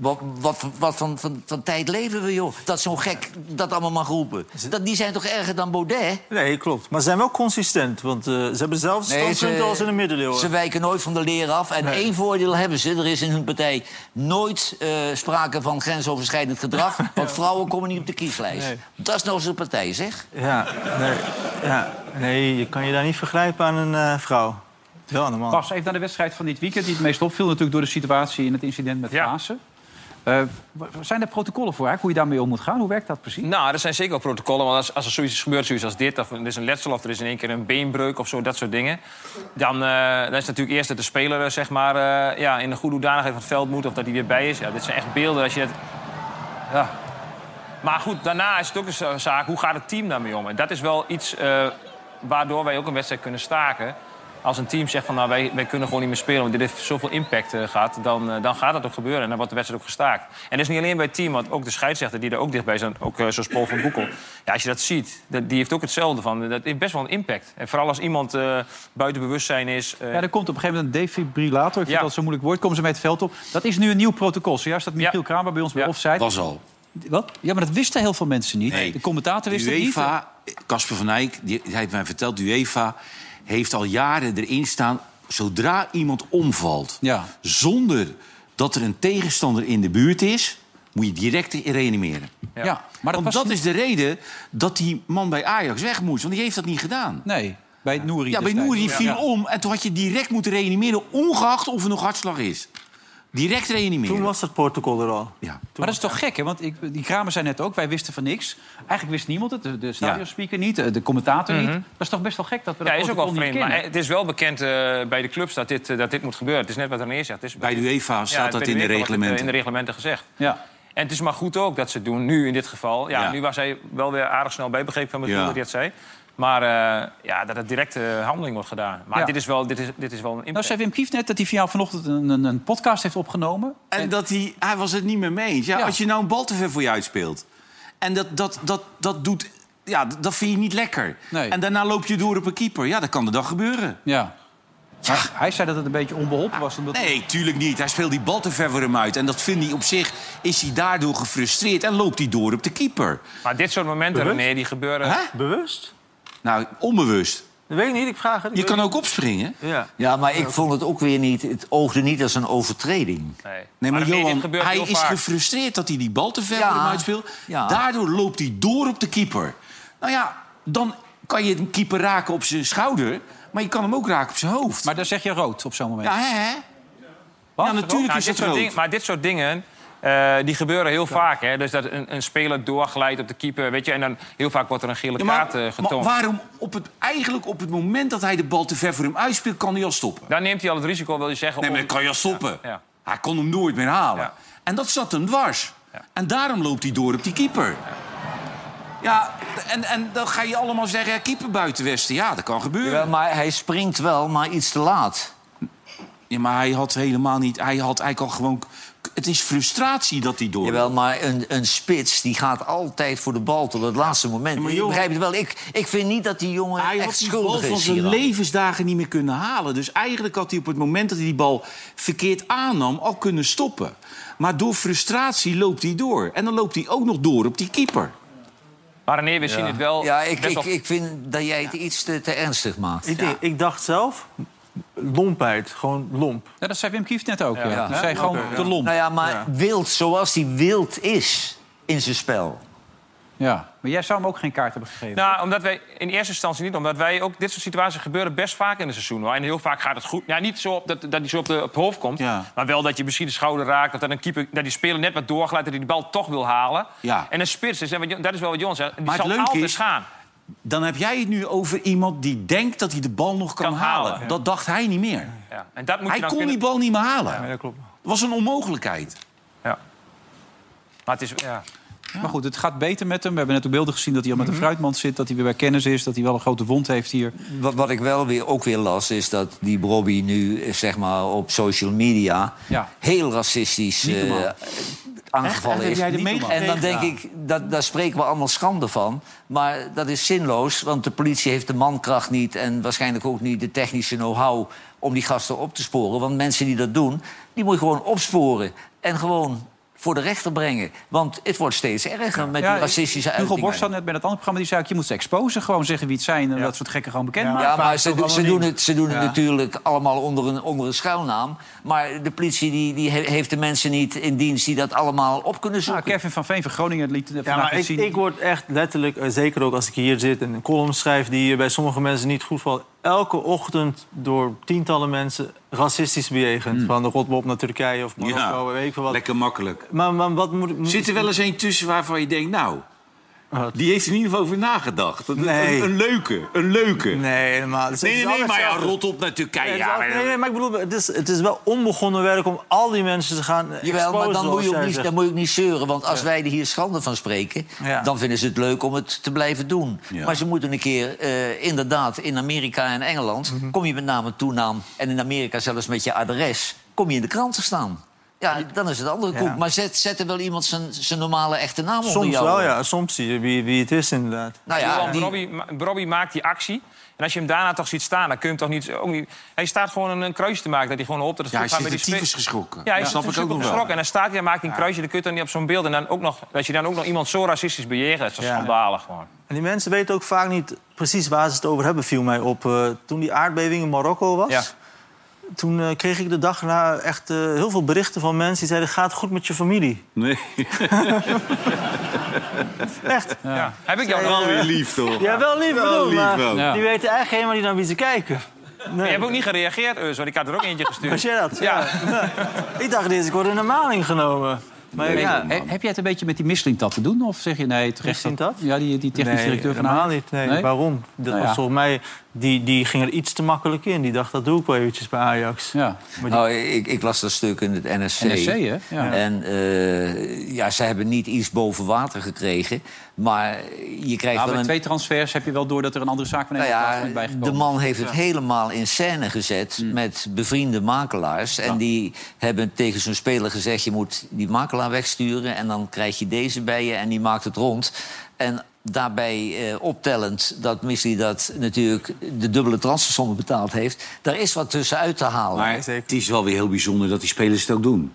Wat, wat, wat van, van, van tijd leven we, joh? Dat zo'n gek dat allemaal mag roepen. Dat, die zijn toch erger dan Baudet? Nee, klopt. Maar ze zijn wel consistent. Want eh, ze hebben dezelfde Nee, standpunten als in de middeleeuwen. Ze wijken nooit van de leer af. En Nee. één voordeel hebben ze. Er is in hun partij nooit eh, sprake van grensoverschrijdend gedrag. Want vrouwen komen niet op de kieslijst. Nee. Dat is nou zo'n partij, zeg. Ja, nee, ja, nee, je kan je daar niet vergrijpen aan een eh, vrouw. Wel aan een man. Pas even naar de wedstrijd van dit weekend... die het meest opviel natuurlijk door de situatie in het incident met Ja. W- zijn er protocollen voor, hoe je daarmee om moet gaan? Hoe werkt dat precies? Nou, er zijn zeker wel protocollen. Want als, als er zoiets gebeurt zoiets als dit... of er is een letsel of er is in één keer een beenbreuk of zo, dat soort dingen... dan, eh, dan is natuurlijk eerst dat de speler eh, zeg maar, ja, in een goede hoedanigheid van het veld moet... of dat hij weer bij is. Ja, dit zijn echt beelden als je het... Ja. Maar goed, daarna is het ook een za- zaak, hoe gaat het team daarmee om? En dat is wel iets waardoor wij ook een wedstrijd kunnen staken. Als een team zegt van nou, wij, wij kunnen gewoon niet meer spelen... want dit heeft zoveel impact eh, gehad, dan, eh, dan gaat dat ook gebeuren. En dan wordt de wedstrijd ook gestaakt. En dat is niet alleen bij het team, want ook de scheidsrechter die er ook dichtbij zijn... ook eh, zoals Paul van Boekel. Ja, als je dat ziet, dat, die heeft ook hetzelfde van. Dat heeft best wel een impact. En vooral als iemand eh, buiten bewustzijn is... Ja, er komt op een gegeven moment een defibrillator. Ik vind Ja. dat zo'n moeilijk woord. Komen ze met het veld op. Dat is nu een nieuw protocol. Zojuist dat Michiel Ja. Kramer bij ons bij Ja. Offside. Was al. Wat? Ja, maar dat wisten heel veel mensen niet. Nee. De commentator wist De het niet. UEFA, Casper van Eyck, die, hij heeft mij verteld... UEFA heeft al jaren erin staan... zodra iemand omvalt, Ja. zonder dat er een tegenstander in de buurt is... moet je direct reanimeren. Ja. maar dat Want dat is de reden dat die man bij Ajax weg moest. Want die heeft dat niet gedaan. Nee, bij Nouri Ja, bij. Nouri viel Ja. om en toen had je direct moeten reanimeren... ongeacht of er nog hartslag is. Direct reanimeren. Toen was het protocol er al. Ja. Maar dat is toch gek, hè? Want ik, die Kramer zei net ook, wij wisten van niks. Eigenlijk wist niemand het, de, de stadionspeaker niet, de- de commentator niet. Dat is toch best wel gek dat we dat ja, is ook wel niet vreemd. Maar het is wel bekend eh, bij de clubs dat dit, eh, dat dit moet gebeuren. Het is net wat René zegt. Het is Bij de UEFA staat dat de in de eh, reglementen. in de reglementen gezegd. Ja. En het is maar goed ook dat ze het doen, nu in dit geval. Ja, Ja. Nu was hij wel weer aardig snel bij, begreep ik van Ja. dat hij het zei. Maar eh, ja, dat het direct eh, handeling wordt gedaan. Maar Ja. dit, is wel, dit, is, dit is wel een Nou impact. zei Wim Kief net dat hij van jou vanochtend een, een, een podcast heeft opgenomen. En dat hij, hij was het niet meer mee eens. Ja, Ja. Als je nou een bal te ver voor je uitspeelt... en dat, dat, dat, dat doet... Ja, dat vind je niet lekker. Nee. En daarna loop je door op een keeper. Ja, dat kan de dag gebeuren. Ja. Hij zei dat het een beetje onbeholpen was. Omdat... Nee, tuurlijk niet. Hij speelt die bal te ver voor hem uit. En dat vindt hij op zich... is hij daardoor gefrustreerd en loopt hij door op de keeper. Maar dit soort momenten, Bewust? René, die gebeuren... Hè? Bewust? Nou, onbewust. Dat weet ik niet, ik vraag het. Je kan ook opspringen. Ja. Ja, maar ik vond het ook weer niet... Het oogde niet als een overtreding. Nee, Nee, maar, Johan, hij is vaak. gefrustreerd dat hij die bal te ver Ja. voor hem uitspeelt. Ja. Daardoor loopt hij door op de keeper. Nou ja, dan kan je een keeper raken op zijn schouder... maar je kan hem ook raken op zijn hoofd. Maar dan zeg je rood op zo'n moment. Ja, hè, hè? Wat? Ja, natuurlijk Nou, is dit het rood. dingen, maar dit soort dingen, eh, die gebeuren heel vaak. Hè? Dus dat een, een speler doorglijdt op de keeper, weet je... en dan heel vaak wordt er een gele Ja, kaart maar, eh, maar getoond. waarom op het, eigenlijk op het moment dat hij de bal te ver voor hem uitspeelt... kan hij al stoppen? Dan neemt hij al het risico, wil je zeggen... Nee, maar om- kan je al stoppen. Ja. Hij kon hem nooit meer halen. En dat zat hem dwars. En daarom loopt hij door op die keeper. Ja, en, en dan ga je allemaal zeggen... Keeper buiten Westen. Ja, dat kan gebeuren. Ja, maar hij springt wel, maar iets te laat. Ja, maar hij had helemaal niet... Hij, had, hij kan gewoon... Het is frustratie dat hij door. Jawel, maar een, een spits die gaat altijd voor de bal tot het laatste moment. maar ik joh- begrijp het wel. Ik, ik vind niet dat die jongen Hij echt had die bal schuldig van zijn levensdagen niet meer kunnen halen. Dus eigenlijk had hij op het moment dat hij die bal verkeerd aannam... al kunnen stoppen. Maar door frustratie loopt hij door. En dan loopt hij ook nog door op die keeper. Maar René, we zien het wel... Ja, ik, ik, ik vind dat jij het iets te, te ernstig maakt. Ik, denk- ik dacht zelf, lompheid, gewoon lomp. Ja, dat zei Wim Kieft net ook. Ja. Ja. Zei gewoon te lomp. Nou ja, maar Ja. wild zoals die wild is in zijn spel. Ja. Maar jij zou hem ook geen kaart hebben gegeven. Nou, omdat wij in eerste instantie niet, omdat wij ook dit soort situaties gebeuren best vaak in het seizoen. Hoor. En heel vaak gaat het goed. Ja, niet zo op dat, dat hij zo op, de, op het hoofd komt, Ja. maar wel dat je misschien de schouder raakt, of dat een keeper, dat die speler net wat doorglijdt, dat hij die bal toch wil halen. Ja. En een spits is, dat is wel wat Jon zegt, die Maar het zal leuke altijd is- gaan. Dan heb jij het nu over iemand die denkt dat hij de bal nog kan, Kan halen. halen, ja. Dat dacht hij niet meer. Ja. En dat moet Hij je dan kon kunnen... die bal niet meer halen. Ja, dat klopt. Dat was een onmogelijkheid. Ja. Maar het is, ja. Maar goed, het gaat beter met hem. We hebben net ook beelden gezien dat hij al met Mhm. een fruitmand zit. Dat hij weer bij kennis is. Dat hij wel een grote wond heeft hier. Wat, wat ik wel weer, ook weer las, is dat die Bobby nu zeg maar, op social media Ja. heel racistisch eh, aangevallen Echt? Heb is. En dan denk Ja. ik, dat, daar spreken we allemaal schande van. Maar dat is zinloos, want de politie heeft de mankracht niet... en waarschijnlijk ook niet de technische know-how om die gasten op te sporen. Want mensen die dat doen, die moet je gewoon opsporen. En gewoon voor de rechter brengen. Want het wordt steeds erger met die racistische Hugo uitingen. Borst zat net bij dat andere programma. Die zei ook, je moet ze exposen. Gewoon zeggen wie het zijn. En dat soort gekken gewoon bekend maken. Ja, maar ze, ze doen het, ze doen het Ja. natuurlijk allemaal onder een, onder een schuilnaam. Maar de politie die, die he- heeft de mensen niet in dienst die dat allemaal op kunnen Nou, zoeken. Kevin van Veen van Groningen liet het Ja, vandaag maar ik, zien. ik word echt letterlijk, eh, zeker ook als ik hier zit... en een column schrijf die eh, bij sommige mensen niet goed valt... elke ochtend door tientallen mensen racistisch bejegend. Van de rotbob naar Turkije of Marokko, weet ik veel wat. lekker makkelijk. Maar, maar wat moet... moet- Zit er wel eens een tussen waarvan je denkt, nou... Wat? Die heeft er in ieder geval over nagedacht. Dat- Nee. Een, een leuke, een leuke. Nee, helemaal. Het is- Nee, het nee, is nee, altijd maar ja, hetzelfde. rot op naar Turkije. Nee, Ja, maar- nee, nee, maar ik bedoel, het is, het is wel onbegonnen werk om al die mensen te gaan Jawel, maar exposen, dan moet, je zoals ook jij niet, zegt. dan moet je ook niet zeuren. Want als wij er hier schande van spreken... Ja. dan vinden ze het leuk om het te blijven doen. Ja. Maar ze moeten een keer, eh, inderdaad, in Amerika en Engeland... Mhm. kom je met naam en toenaam... en in Amerika zelfs met je adres... kom je in de krant te staan. Ja, dan is het andere koek. Ja. Maar zet, zet er wel iemand zijn, zijn normale echte naam onder Soms jou? wel, ja. Soms zie je wie, wie het is, inderdaad. Nou Ja, die, Robbie, ma- Robbie maakt die actie. En als je hem daarna toch ziet staan, dan kun je hem toch niet... Ook niet hij staat gewoon een, een kruisje te maken. Dat hij gewoon hoopt dat het Ja, hij goed gaat zit met die tyfus geschrokken. Ja, hij Ja, snap ik ook nog geschrokken. En dan staat hij en maakt hij een kruisje. Dan kun je toch niet op zo'n beeld. En dan ook nog, dat je dan ook nog iemand zo racistisch bejegent. Dat is Ja. schandalig gewoon. En die mensen weten ook vaak niet precies waar ze het over hebben, viel mij op. Eh, toen die aardbeving in Marokko was, Ja. Toen eh, kreeg ik de dag na echt eh, heel veel berichten van mensen die zeiden: gaat het goed met je familie? Nee. Echt. Ja. Heb ik jou. Wel weer lief, toch? Ja, wel lief Wel bedoeld, lief maar wel. Ja. die weten eigenlijk helemaal niet naar wie ze kijken. Nee. Je hebt ook niet gereageerd, Eus, want ik had er ook eentje gestuurd. Was jij dat? Ja. ik dacht eerst, ik word in de maling genomen. Maar ja, he- heb jij het een beetje met die Misseling-tat te doen? Of zeg je nee, terecht Misseling-tat? Ja, die, die technisch nee, directeur van helemaal Ajax. niet. Nee. Nee? Waarom? Dat Nou was ja. volgens mij, die, die ging er iets te makkelijk in. Die dacht, dat doe ik wel eventjes bij Ajax. Ja. Die- Nou, ik, ik las dat stuk in het NSC. NSC, hè? Ja. En eh, ja, ze hebben niet iets boven water gekregen. Maar je krijgt Nou, wel een... twee transfers heb je wel door dat er een andere zaak van Nou ja, bijgekomen. de man heeft het helemaal in scène gezet Mm. met bevriende makelaars. En die hebben tegen zo'n speler gezegd... je moet die makelaar wegsturen en dan krijg je deze bij je... en die maakt het rond. En daarbij eh, optellend dat Misli dat natuurlijk de dubbele transfersommen betaald heeft... daar is wat tussen uit te halen. Maar het is wel weer heel bijzonder dat die spelers het ook doen.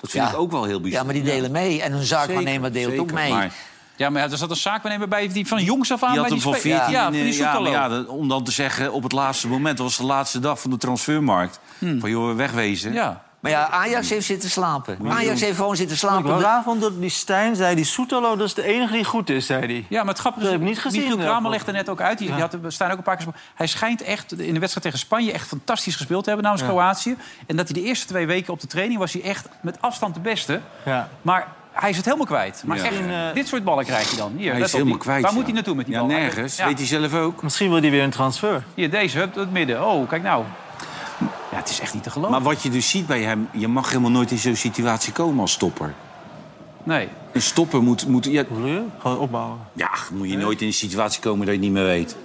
Dat vind Ja. ik ook wel heel bijzonder. ja, maar die delen mee. En hun zaakwaarnemer deelt ook mee. maar Ja, maar ja, er zat een zaakwaarnemer bij die van jongs af aan Die bij had die hem van spe- 14 Ja, in, van die eh, ja, maar Soetalo. ja, dat- om dan te zeggen op het laatste moment... dat was de laatste dag van de transfermarkt. Van joh, wegwezen. Hmm. Ja. Maar ja, Ajax heeft zitten slapen. Ajax heeft gewoon zitten Ik slapen. raar vond dat die Stijn zei, die Soetalo, dat is de enige die goed is, zei hij. Ja, maar het grappige is, ik niet gezien, Michiel. Kramer legde net ook uit. Die, die had, we staan ook een paar keer. gesproken. Hij schijnt echt in de wedstrijd tegen Spanje echt fantastisch gespeeld te hebben namens Kroatië. En dat hij de eerste twee weken op de training was hij echt met afstand de beste. Ja. Maar hij is het helemaal kwijt. Maar Ja. echt, eh, dit soort ballen krijg je dan. Hier, Hij is helemaal die. kwijt. Waar ja. moet hij naartoe met die ja, bal? nergens. Ja. Weet hij zelf ook. Misschien wil hij weer een transfer. Hier, deze, het midden. Oh, kijk nou. Ja, het is echt niet te geloven. Maar wat je dus ziet bij hem... je mag helemaal nooit in zo'n situatie komen als stopper. Nee. Een stopper moet... moet ja, Hoe je? Gewoon opbouwen. ja, moet je nooit in een situatie komen dat je het niet meer weet.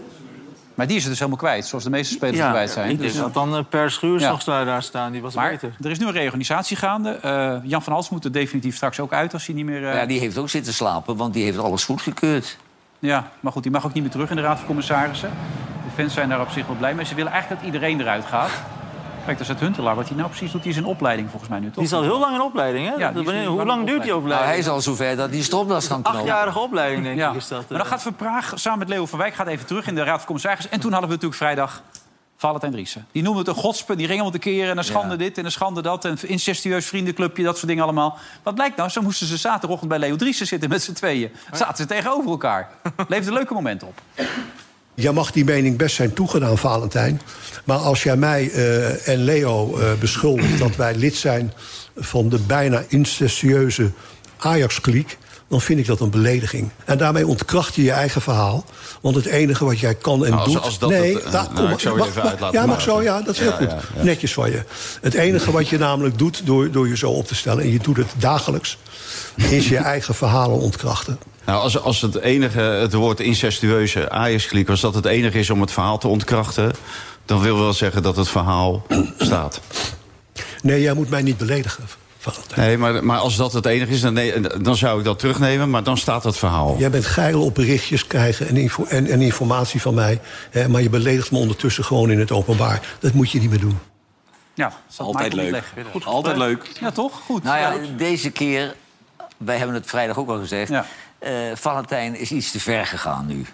Maar die is het dus helemaal kwijt, zoals de meeste spelers Ja, kwijt zijn. Dus- dat dan eh, Per Ja. nog daar staan. Die was maar beter. er is nu een reorganisatie gaande. Eh, Jan van Hals moet er definitief straks ook uit als hij niet meer... eh, Ja, die heeft ook zitten slapen, want die heeft alles goedgekeurd. Ja, maar goed, die mag ook niet meer terug in de Raad van Commissarissen. De fans zijn daar op zich wel blij mee. Ze willen eigenlijk dat iedereen eruit gaat. Kijk, daar zit Huntelaar. Wat hij nou precies doet, die is in opleiding volgens mij nu, toch? Die is al heel lang in opleiding, hè? Ja, die is Wanneer- nu hoe lang duurt die opleiding. Nou, hij is al zover dat hij stropdas kan knopen. Achtjarige opleiding, denk Ja. ik, is dat. Maar dan gaat Van Praag samen met Leo van Wijk gaat even terug in de Raad van Commissarissen. En toen hadden we natuurlijk vrijdag Valentijn Driessen. Die noemde het een godspe, die ring om te keren... en een schande dit en een schande dat... en een incestueus vriendenclubje, dat soort dingen allemaal. Wat blijkt nou? Zo moesten ze zaterdagochtend bij Leo Driessen zitten met z'n tweeën. Zaten ze tegenover elkaar. Leefde een leuke moment op. Jij mag die mening best zijn toegedaan, Valentijn. Maar als jij mij eh, en Leo eh, beschuldigt dat wij lid zijn van de bijna incestueuze Ajax-kliek. Dan vind ik dat een belediging. En daarmee ontkracht je je eigen verhaal. Want het enige wat jij kan en Nou, als- doet... als dat nee, het, eh, daar- nou, kom, ik zou mag- even mag- Ja, mag zo, ja, dat is heel Ja, goed. ja, ja. Netjes van je. Het enige wat je namelijk doet door, door je zo op te stellen... en je doet het dagelijks... is je eigen verhalen ontkrachten. Nou, als, als het enige, het woord incestueuze Ajax-kliek... als dat het enige is om het verhaal te ontkrachten... dan wil wel zeggen dat het verhaal staat. Nee, jij moet mij niet beledigen. Nee, maar, maar als dat het enige is, dan, nee, dan zou ik dat terugnemen. Maar dan staat het verhaal. Jij bent geil op berichtjes krijgen en, info en, en informatie van mij. Hè, maar je beledigt me ondertussen gewoon in het openbaar. Dat moet je niet meer doen. Ja, Altijd leuk. Goed Altijd leuk. Ja, toch? Goed. Nou ja, deze keer, wij hebben het vrijdag ook al gezegd... eh, Valentijn is iets te ver gegaan nu.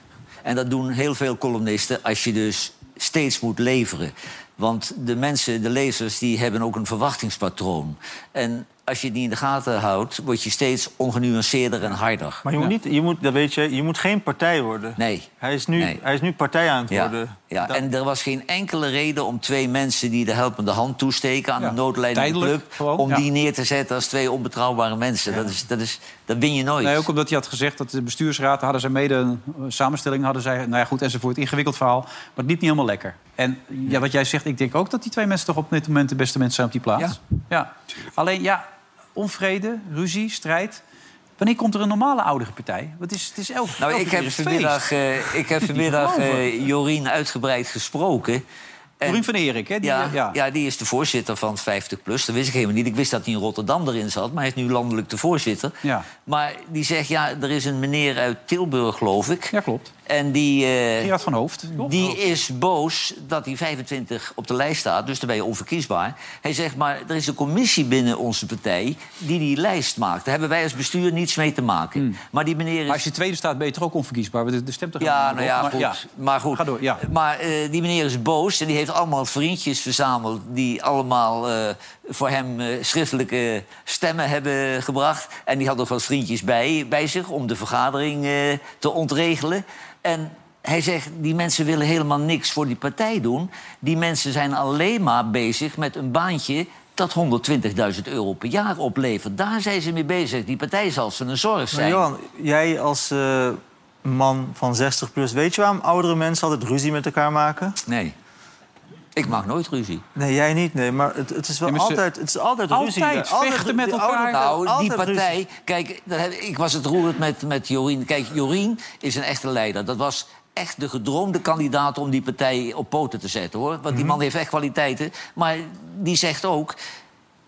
En dat doen heel veel columnisten als je dus steeds moet leveren. Want de mensen, de lezers, die hebben ook een verwachtingspatroon. En als je het niet in de gaten houdt, word je steeds ongenuanceerder en harder. Maar je moet, niet, je moet, dat weet je, je moet geen partij worden. Nee. Hij is nu, Nee. hij is nu partij aan het Ja, worden. ja. en er was geen enkele reden om twee mensen die de helpende hand toesteken aan Ja, de noodlijdende tijdelijk club, gewoon, om ja. die neer te zetten als twee onbetrouwbare mensen. Dat, is, dat, is, dat win je nooit. Nee, ook omdat hij had gezegd dat de bestuursraad hadden zij mede een samenstelling hadden zij, nou ja, goed enzovoort, ingewikkeld verhaal, maar het liep niet helemaal lekker. En ja, wat jij zegt, ik denk ook dat die twee mensen toch op dit moment de beste mensen zijn op die plaats. Ja. Alleen ja, onvrede, ruzie, strijd. Wanneer komt er een normale oudere partij? Wat is, het is elf, Nou, elke ik heb een feest. vanmiddag, eh, ik heb vanmiddag eh, Jorien uitgebreid gesproken. En- Jorien van Erik, hè? Die, ja, ja. ja. die is de voorzitter van 50PLUS. Dat wist ik helemaal niet. Ik wist dat hij in Rotterdam erin zat, maar hij is nu landelijk de voorzitter. Ja. Maar die zegt, ja, er is een meneer uit Tilburg, geloof ik. Ja, klopt. En die, eh, Gerard van Hoofd. die is boos dat hij 25 op de lijst staat, dus dan ben je onverkiesbaar. Hij zegt, maar er is een commissie binnen onze partij die die lijst maakt. Daar hebben wij als bestuur niets mee te maken. Maar die meneer is... Hmm. Maar als je tweede staat, ben je toch ook onverkiesbaar? Want De, stemt toch Ja, nou ja, op? goed. Maar goed. Ga door, ja. Maar eh, die meneer is boos en die heeft allemaal vriendjes verzameld... die allemaal eh, voor hem eh, schriftelijke stemmen hebben gebracht. En die had nog wat vriendjes bij, bij zich om de vergadering eh, te ontregelen. En hij zegt, die mensen willen helemaal niks voor die partij doen. Die mensen zijn alleen maar bezig met een baantje... dat 120.000 euro per jaar oplevert. Daar zijn ze mee bezig. Die partij zal ze een zorg Maar zijn. Johan, jij als eh, man van 60 plus, weet je waarom oudere mensen altijd ruzie met elkaar maken? Nee. Ik maak nooit ruzie. Nee, jij niet, nee. Maar het, het is wel ze- altijd, het is altijd, Altijd ruzie. hè. vechten met elkaar. Nou, die altijd partij... ruzie. Kijk, heb- ik was het roerend met, met Jorien. Kijk, Jorien is een echte leider. Dat was echt de gedroomde kandidaat om die partij op poten te zetten, hoor. Want die man heeft echt kwaliteiten. Maar die zegt ook...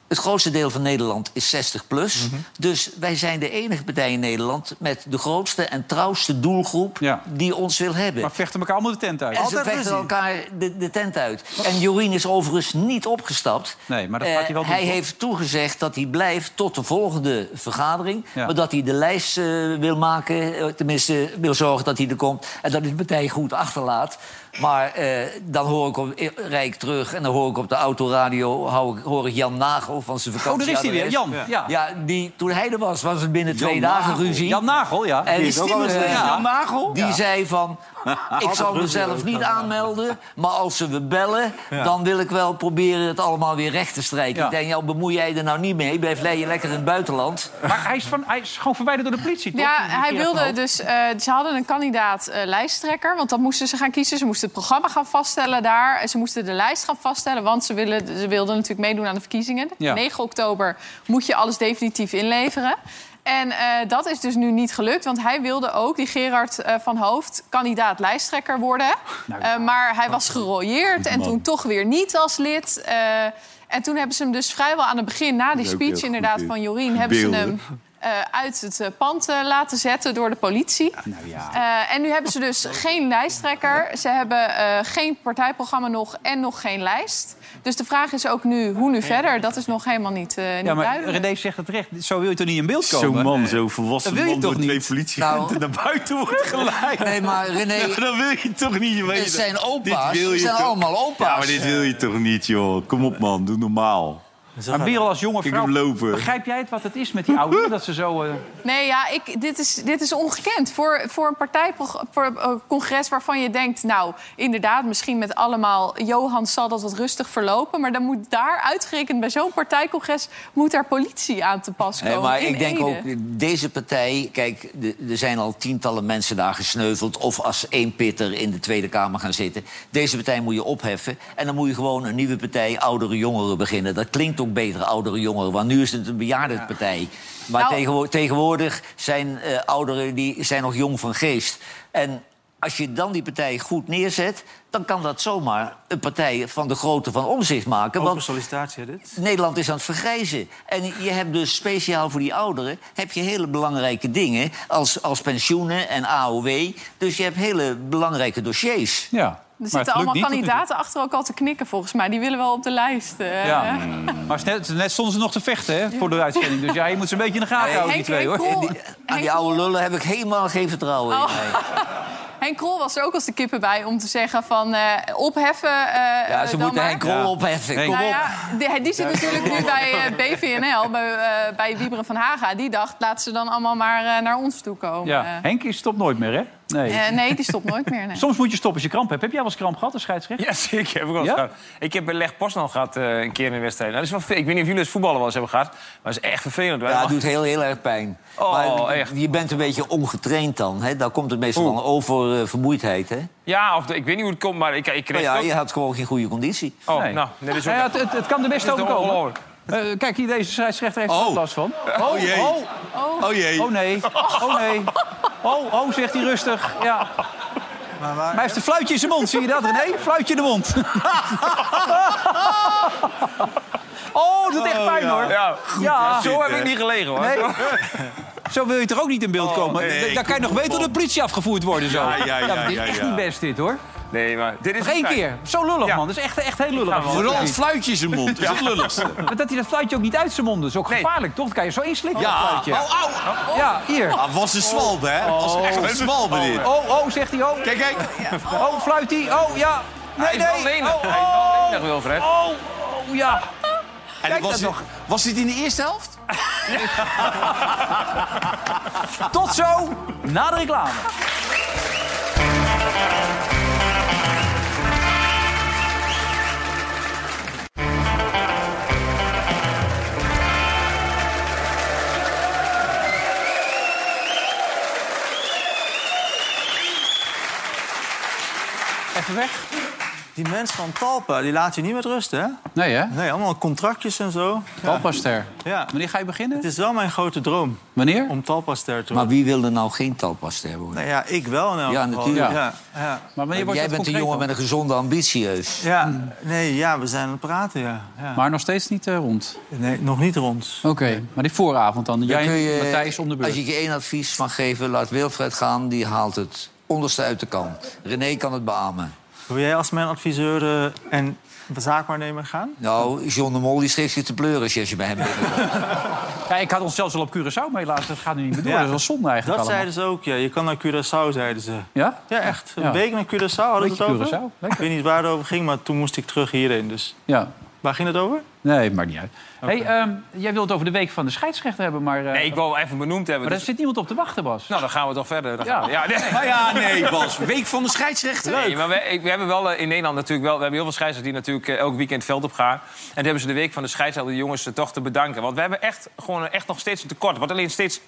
Het grootste deel van Nederland is 60 plus. Dus wij zijn de enige partij in Nederland met de grootste en trouwste doelgroep die ons wil hebben. Maar vechten elkaar allemaal de tent uit. En ze vechten elkaar de, de tent uit. En Jorien is overigens niet opgestapt. Nee, maar dat Eh, gaat hij wel doen, hij heeft toegezegd dat hij blijft tot de volgende vergadering. Ja. Maar dat hij de lijst eh, wil maken. eh, Tenminste, wil zorgen dat hij er komt. En dat hij de partij goed achterlaat. Maar eh, dan hoor ik op eh, Rijk terug. En dan hoor ik op de autoradio hou ik, hoor ik Jan Nagel van zijn Oh, vakantie. daar is hij weer, Jan. Ja. Ja, die, toen hij er was, was het binnen Jan twee dagen ruzie. Jan Nagel, ja. En Die is ook al. Jan Nagel? Die Ja. zei van... Ik zal mezelf niet aanmelden, maar als ze me bellen... dan wil ik wel proberen het allemaal weer recht te strijken. Ja. Ik denk, jou bemoei jij er nou niet mee. Blijf lekker lekker in het buitenland. Maar hij is, van, hij is gewoon verwijderd door de politie, toch? Ja, hij wilde dus. eh, ze hadden een kandidaat eh, lijsttrekker, want dat moesten ze gaan kiezen. Ze moesten het programma gaan vaststellen daar. En ze moesten de lijst gaan vaststellen, want ze, willen, ze wilden natuurlijk meedoen aan de verkiezingen. Ja. 9 oktober moet je alles definitief inleveren. En eh, dat is dus nu niet gelukt, want hij wilde ook, die Gerard eh, van Hoofd, kandidaat lijsttrekker worden. Eh, maar hij was gerooieerd en toen toch weer niet als lid. Eh, en toen hebben ze hem dus vrijwel aan het begin, na die speech inderdaad van. Jorien, hebben ze hem eh, uit het eh, pand eh, laten zetten door de politie. Nou ja. Eh, en nu hebben ze dus geen lijsttrekker. Ze hebben eh, geen partijprogramma nog en nog geen lijst. Dus de vraag is ook nu, hoe nu verder? Dat is nog helemaal niet, eh, niet Ja, maar duidelijk. René zegt het recht. Zo wil je toch niet in beeld komen? Zo'n man, zo'n volwassen Dat wil je man toch door twee niet? politieagenten naar buiten wordt geleid. Nee, maar René... Ja, dat wil je toch niet weten? Het zijn opa's. Dit wil Het je zijn toch- allemaal opa's. Ja, maar dit wil je toch niet, joh. Kom op, man. Doe normaal. Maar Merel als jonge vrouw, begrijp jij het wat het is met die ouderen? dat ze zo... eh, Nee, ja, ik, dit, is, dit is ongekend. Voor, voor een partijcongres waarvan je denkt... nou, inderdaad, misschien met allemaal... Johan zal dat wat rustig verlopen... maar dan moet daar uitgerekend bij zo'n partijcongres... moet er politie aan te pas komen. Nee, maar ik denk Ede. ook, deze partij... Kijk, er zijn al tientallen mensen daar gesneuveld... of als één pitter in de Tweede Kamer gaan zitten. Deze partij moet je opheffen. En dan moet je gewoon een nieuwe partij oudere jongeren beginnen. Dat klinkt ook beter, oudere jongeren. Want nu is het een bejaardenpartij. Maar Nou- tegenwo- tegenwoordig zijn eh, ouderen die zijn nog jong van geest. En als je dan die partij goed neerzet... dan kan dat zomaar een partij van de grootte van omzicht maken. Open Want sollicitatie, dit? Nederland is aan het vergrijzen. En je hebt dus speciaal voor die ouderen heb je hele belangrijke dingen als, als pensioenen en AOW. Dus je hebt hele belangrijke dossiers. ja. Er zitten allemaal kandidaten achter ook al te knikken, volgens mij. Die willen wel op de lijst. eh. Ja. Maar net, net stonden ze nog te vechten hè, voor de uitzending. Dus ja, je moet ze een beetje in de gaten Nee, houden, die twee, hoor. Aan die oude lullen heb ik helemaal geen vertrouwen in. Oh. nee. Henk Krol was er ook als de kippen bij om te zeggen van eh, opheffen. eh, Ja, ze moeten maar. Henk Krol opheffen. Henk. Kom Nou op. ja, die, die zit natuurlijk nu bij eh, BVNL, bij, bij Wieberen van Haga. Die dacht, laat ze dan allemaal maar naar ons toe komen. Ja. Henk is stopt nooit meer, hè? Nee. eh, nee, die stopt nooit meer. Nee. Soms moet je stoppen als je kramp hebt. Heb jij wel eens kramp gehad, een scheidsrechter? Ja, zeker. Heb ik, wel eens Ja? gehad. ik heb bij Leg Posnal gehad eh, een keer in een wedstrijd. Nou, dat is wel, ik weet niet of jullie het voetballen wel eens hebben gehad. Maar dat is echt vervelend. Ja, het doet heel, heel erg pijn. Oh, maar echt. je bent een beetje ongetraind dan. Hè? Daar komt het meestal Oeh. van oververmoeidheid. Hè? Ja, of de- ik weet niet hoe het komt, maar ik, ik kreeg Nou ja, het ook- je had gewoon geen goede conditie. Oh, Nee. nou, ook... Ja, het, het, het kan de beste overkomen. Eh, kijk, hier, deze scheidsrechter heeft er Oh. last van. Oh, jee. Oh, Oh jee. oh nee, oh nee. Oh, oh, zegt hij rustig. Ja. Maar waar, Maar hij heeft een fluitje in zijn mond, zie je dat, René? Fluitje in de mond. oh, dat doet echt pijn, hoor. Ja, Ja, zo heb ik niet gelegen, hoor. Nee. Zo wil je toch ook niet in beeld komen? Oh, nee, Dan kan je nog beter door de politie afgevoerd worden zo. Ja, ja, ja, maar dit is ja, echt ja. niet best dit, hoor. Nee, maar dit is Nog één fijn. keer. Zo lullig, Ja. man. Dat is echt, echt heel lullig. Vooral het fluitje in zijn mond. is het lulligste. Maar dat hij dat fluitje ook niet uit zijn mond doet, is ook Nee. gevaarlijk, toch? Dan kan je zo inslikken, Ja. dat fluitje. Oh, au. Ja, hier. Ah, was een zwalbe, hè? Was echt een zwalbe, dit. Oh, oh, zegt hij, oh. Kijk, kijk. Oh, fluit hij. Oh, ja. Nee, Hij is wel nee. lenig. Oh, Hij is wel oh. lenig, Wilfred. Oh, oh, ja. En Kijk was, dat nog. was dit in de eerste helft? Tot zo, na de reclame. Even weg. die mensen van Talpa, die laat je niet met rust, hè? Nee, hè? Nee, allemaal contractjes en zo. Talpaster. Ja. Wanneer ga je beginnen? Het is wel mijn grote droom Wanneer? om Talpa-ster te Maar worden. wie wil er nou geen talpaster worden? Nou ja, ik wel in elk Ja, geval. natuurlijk. Ja, ja. Maar wanneer wordt Jij bent een jongen met een gezonde ambitieus. ja, nee, ja, we zijn aan het praten, ja. ja. Maar nog steeds niet eh, rond. Nee, nog niet rond. Oké, maar die vooravond dan. Dan Jij en Matthijs om de beurt. Als je je één advies mag geven, laat Wilfred gaan. Die haalt het onderste uit de kan. René kan het beamen. Wil jij als mijn adviseur eh, en zaakwaarnemer gaan? Nou, John de Mol die schrikt zich te pleuren als je bij hem bent. Ja, ik had ons zelfs al op Curaçao mee laten. Dat gaat nu niet meer door. Ja. Dat is wel zonde eigenlijk Dat allemaal. zeiden ze ook, ja. Je kan naar Curaçao, zeiden ze. Ja? Ja, echt. Een Ja. week naar Curaçao hadden we het over. Curaçao, lekker. Ik weet niet waar het over ging, maar toen moest ik terug hierheen. Dus Ja. Waar ging het over? Nee, maakt niet uit. Hey, ehm, jij wilt het over de week van de scheidsrechter hebben, maar... eh, Nee, ik wou even benoemd hebben. Maar daar dus- zit niemand op te wachten, Bas. Nou, dan gaan we toch verder. Dan Ja. we- ja, nee. Nou ja, nee, Bas. Week van de scheidsrechter. Nee, maar we, we hebben wel eh, in Nederland natuurlijk wel... We hebben heel veel scheidsrechters die natuurlijk eh, elk weekend veld op gaan. En dan hebben ze de week van de scheidsrechter de jongens toch te bedanken. Want we hebben echt, gewoon, echt nog steeds een tekort. Het wordt alleen steeds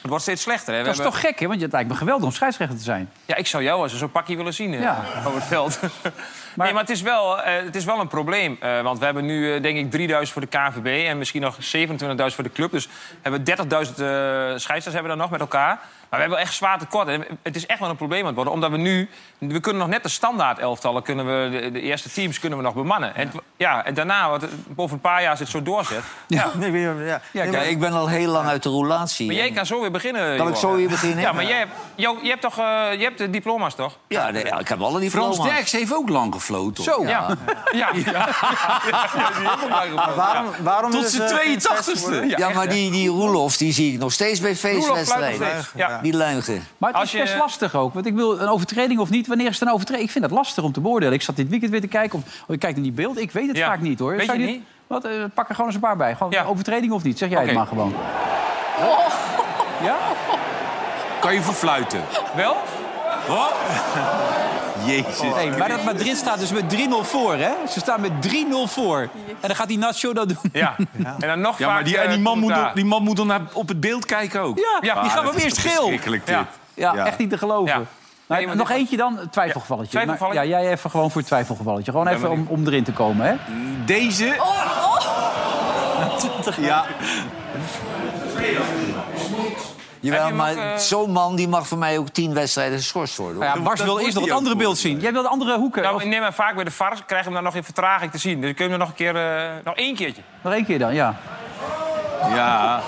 Het wordt steeds slechter. Hè? Dat is hebben- toch gek, hè? Want het lijkt me geweldig om scheidsrechter te zijn. Ja, ik zou jou als zo'n pakje willen zien Ja. over het veld. nee, maar het is wel, eh, het is wel een probleem. eh, want we hebben nu, eh, denk ik, 3000 voor de KVB... en misschien nog 27.000 voor de club. Dus hebben we 30.000 eh scheidsrechters hebben we dan nog met elkaar. Maar we hebben echt zwaar tekort. En het is echt wel een probleem aan het worden. Omdat we nu... We kunnen nog net de standaard elftallen... Kunnen we, de, de eerste teams kunnen we nog bemannen. En, het- ja, en daarna, het- boven een paar jaar als het zo doorzet... Ja. Nee, ja, ja. Ja, maar- ik ben al heel lang uit de roulatie. Maar jij kan zo weer beginnen. Kan ik zo weer beginnen? Ja, maar jij hebt, jou- je hebt toch je hebt de diploma's, toch? Ja, nee, ja, ik heb alle diploma's. Frans Derks heeft ook lang gefloten. Zo. Ja. Ja. Maar waarom, waarom Tot zijn eh, geen 82e. scheidsrechter Ja, maar die, die Roelof die zie ik nog steeds bij feestwedstrijden. Die luigen. Maar het Als is je- best lastig ook. Want ik wil een overtreding of niet. Wanneer is het een overtreding? Ik vind dat lastig om te beoordelen. Ik zat dit weekend weer te kijken. Of, of ik kijk naar die beeld. Ik weet het Ja. vaak niet hoor. Weet je niet? Wat, eh, pak er gewoon eens een paar bij. Gewoon Ja. overtreding of niet? Zeg jij het maar gewoon. Ja? Kan je verfluiten? Wel? Wat? Jezus. Hey, maar dat Madrid staat dus met 3-0 voor, hè? Ze staan met 3-0 voor. En dan gaat die Nacho dat doen. Ja. En dan nog Ja, maar die, eh, en die, man moet, die man moet dan naar- op het beeld kijken ook. Ja, Ja. die we is eerst geel. Ja. Ja, Ja. echt niet te geloven. Ja. Maar Nee, maar nog eentje dan, een twijfelgevalletje. Ja, twijfelgevalletje? Maar- ja, jij even gewoon voor het twijfelgevalletje. Gewoon even om, om erin te komen, hè? Deze... Ja. Jawel, je maar eh, zo'n man die mag voor mij ook tien wedstrijden geschorst worden. hoor. Nou ja, wil eerst nog het andere beeld zien. Jij wil de andere hoeken. Nou, Of- neem maar vaak bij de VAR krijgen we hem dan nog in vertraging te zien. Dus kunnen we nog een keer, eh, nog één keertje. Nog één keer dan, ja. Ja.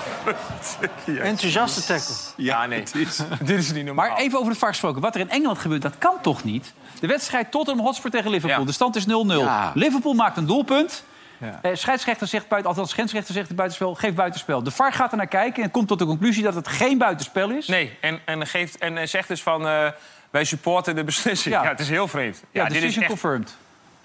Enthousiaste tackle. Ja, nee. Dit is niet normaal. Maar even over de VAR gesproken. Wat er in Engeland gebeurt, dat kan toch niet? De wedstrijd Tottenham Hotspur tegen Liverpool. Ja. De stand is 0-0. Ja. Liverpool maakt een doelpunt. Eh, scheidsrechter zegt buiten, althans scheidsrechter zegt het buitenspel, geeft buitenspel. De VAR gaat er naar kijken en komt tot de conclusie dat het geen buitenspel is. Nee, en, en, geeft, en eh, zegt dus van... eh, wij supporten de beslissing. Ja. Ja, het is heel vreemd. Ja, Ja, dit is echt, confirmed.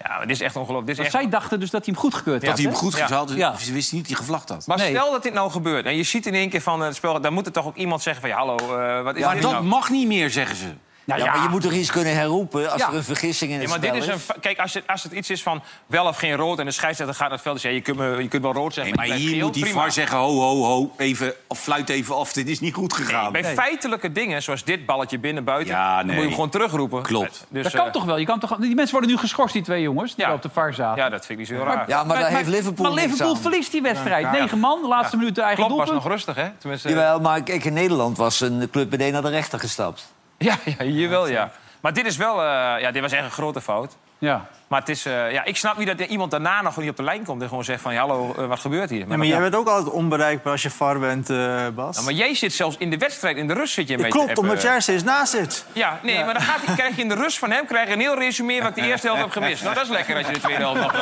ja, maar dit is echt ongelooflijk. Dit is Want echt... zij dachten dus dat hij hem goedgekeurd Ja, had. Dat hij hem hè? goed Ja. gezet had, Ja. ze wisten niet dat hij gevlacht had. Maar Nee. stel dat dit nou gebeurt en je ziet in één keer van eh, het spel... dan moet er toch ook iemand zeggen van... Ja, hallo, eh, wat is Maar dit dat nou? mag niet meer, zeggen ze. Nou, Ja, ja, maar je moet toch iets kunnen herroepen als Ja. er een vergissing in het Ja, maar dit is een, kijk, als het, als het iets is van wel of geen rood... en de scheidsrechter gaat naar het veld en zegt... Ja, je, kunt me, je kunt wel rood zeggen, Nee, maar hier moet die prima. VAR zeggen, ho, ho, ho, even, of fluit even af, dit is niet goed gegaan. Bij feitelijke dingen, zoals dit balletje binnen-buiten... Ja, dan moet je hem gewoon terugroepen. Klopt. Dus, dat kan eh, toch wel? Je kan toch, die mensen worden nu geschorst, die twee jongens, die Ja. op de VAR zaten. Ja, dat vind ik niet zo raar. Ja, maar daar heeft Liverpool Maar Liverpool aan. verliest die wedstrijd. Negen man, de laatste minuut de eigen Klopt, was doelpunt. nog rustig, hè? Tenminste, Jawel, maar kijk, in Nederland was een club meteen naar de rechter gestapt. Ja, ja, hier wel, ja. Maar dit is wel... eh, ja, dit was echt een grote fout. Ja. Maar het is, eh, ja, ik snap niet dat er iemand daarna nog niet op de lijn komt... en gewoon zegt van, ja, hallo, eh, wat gebeurt hier? Ja, maar jij bent ook altijd onbereikbaar als je VAR bent, eh, Bas. Ja, maar jij zit zelfs in de wedstrijd, in de rust zit je mee te klopt, appen. omdat jij er steeds naast zit. Ja, nee, maar dan gaat, hij- krijg je in de rust van hem krijg je een heel resume... wat ik de eerste helft heb gemist. Nou, dat is lekker als je de tweede helft nog eh,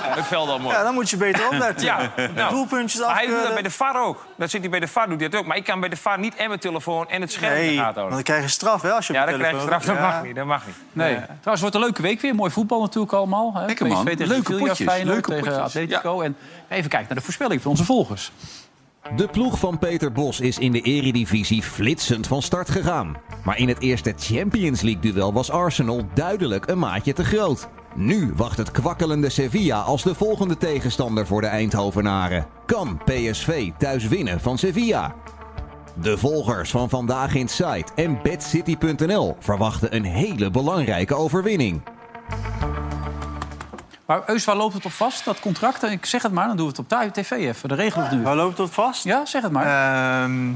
het veld al moet. Ja, dan moet je beter opletten. Ja, nou. Doelpuntjes Maar hij doet dat bij de VAR ook. Dat zit hij bij de VAR, doet hij dat ook. Maar ik kan bij de VAR niet en mijn telefoon en het scherm in de Nee, gaten want houden. dan krijg je straf hè, als je op Ja, dan krijg je straf. Dat Ja. mag niet, dat mag niet. Nee. Trouwens, het wordt een leuke week weer. Mooi voetbal natuurlijk allemaal. Hè? Lekker, man. Tegen Leuke Sevilla, potjes, Feyenoord leuke tegen potjes. Atletico. En even kijken naar de voorspelling van onze volgers. De ploeg van Peter Bos is in de eredivisie flitsend van start gegaan. Maar in het eerste Champions League-duel was Arsenal duidelijk een maatje te groot. Nu wacht het kwakkelende Sevilla als de volgende tegenstander voor de Eindhovenaren. Kan PSV thuis winnen van Sevilla? De volgers van Vandaag in Site en BadCity.nl verwachten een hele belangrijke overwinning. Maar Eus, waar loopt het op vast, dat contract? Ik zeg het maar, dan doen we het op tv even. De regelen het nu. Waar loopt dat vast? Ja, zeg het maar. Ehm,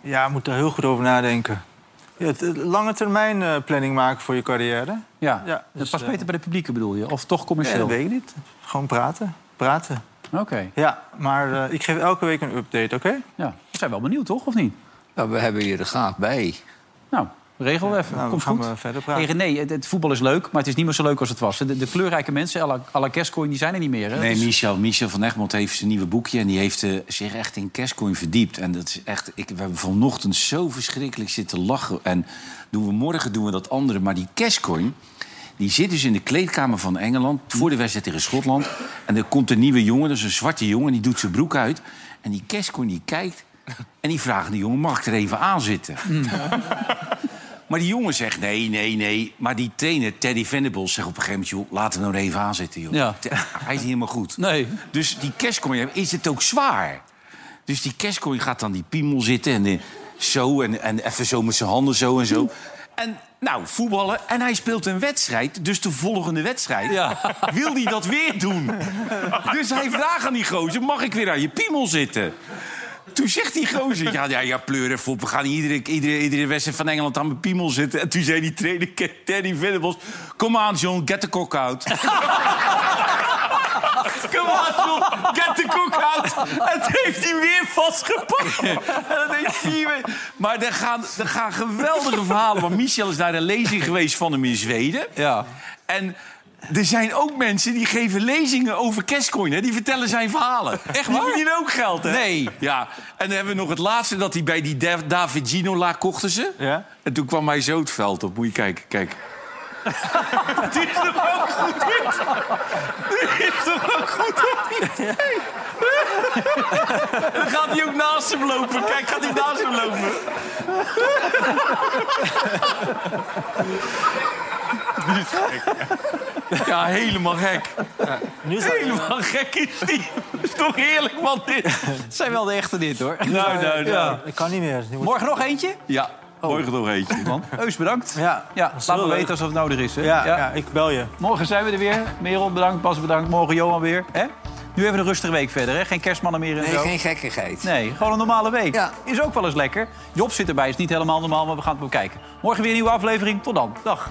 ja, je moet er heel goed over nadenken. Ja, het, het lange termijn eh, planning maken voor je carrière. ja, ja, dat dus, past eh, beter bij de publieke bedoel je? Of toch Nee, commercieel? dat weet ik niet. Gewoon praten. Praten. Oké. Ja, maar eh, ik geef elke week een update, oké? Ja. We zijn wel benieuwd, toch? Of niet? Nou, we hebben je er graag bij. Nou, regel even. Nou, Komt gaan goed. we verder praten. Hey, René, het, het voetbal is leuk, maar het is niet meer zo leuk als het was. De, de kleurrijke mensen, à la, à la Gascoigne, die zijn er niet meer. Hè? Nee, Dus- Michel, Michel van Egmond heeft zijn nieuwe boekje... en die heeft eh, zich echt in Cashcoin verdiept. En dat is echt... Ik, we hebben vanochtend zo verschrikkelijk zitten lachen. En doen we morgen doen we dat andere. Maar die Cashcoin... Die zit dus in de kleedkamer van Engeland voor de wedstrijd tegen Schotland. En er komt een nieuwe jongen, dus een zwarte jongen, die doet zijn broek uit. En die Cashcoin die kijkt en die vraagt die jongen: mag ik er even aan zitten? Maar die jongen zegt nee, nee, nee. Maar die trainer, Teddy Venables, zegt op een gegeven moment... joh, laten we nou even aan zitten, joh. Ja. Hij is niet helemaal goed. Nee. Dus die cashcoin is het ook zwaar. Dus die Kescoin gaat dan die piemel zitten en eh, zo en, en even zo met zijn handen zo en zo. En nou, voetballen. En hij speelt een wedstrijd. Dus de volgende wedstrijd wil hij dat weer doen. Dus hij vraagt aan die gozer, mag ik weer aan je piemel zitten? Toen zegt die gozer, ja, ja, ja pleur even op. We gaan iedere, iedere, iedere wedstrijd van Engeland aan mijn piemel zitten. En toen zei die trainer, Danny Venables... Kom aan, John, get the cock out. Kom aan, John, get the cock out. En toen heeft hij weer vastgepakt. En dat heeft vier. Maar er gaan, er gaan geweldige verhalen. Want Michel is naar een lezing geweest van hem in Zweden. Ja. En er zijn ook mensen die geven lezingen over Cashcoin. Hè? Die vertellen zijn verhalen. Echt Die waar? verdienen ook geld, hè? Nee. Ja. En dan hebben we nog het laatste dat hij bij die Dav- David Ginola kochten ze. Ja? En toen kwam hij zo het veld op. Moet je kijken, kijk. Die is toch ook goed, dit? Die is toch ook goed, dit? Dan gaat hij ook naast hem lopen. Kijk, gaat hij naast hem lopen. Die is gek. Ja, helemaal gek. Nu is dat- Helemaal gek is die. is toch heerlijk, man, dit. Het zijn wel de echte dit, hoor. Nou, nou, nou. Ja. Ik kan niet meer. Moet- Morgen nog eentje? Ja, morgen nog eentje. Eus, bedankt. Ja, Ja, laat me weten als het nodig is. Hè? Ja, ja. ik bel je. Morgen zijn we er weer. Merel, bedankt. Bas, bedankt. Morgen Johan weer. Hè? Nu even een rustige week verder. Hè? Geen kerstmannen meer en Nee, zo. geen gekkigheid. Nee, gewoon een normale week. Ja. Is ook wel eens lekker. Job zit erbij, is niet helemaal normaal, maar we gaan het bekijken. Morgen weer een nieuwe aflevering. Tot dan. Dag.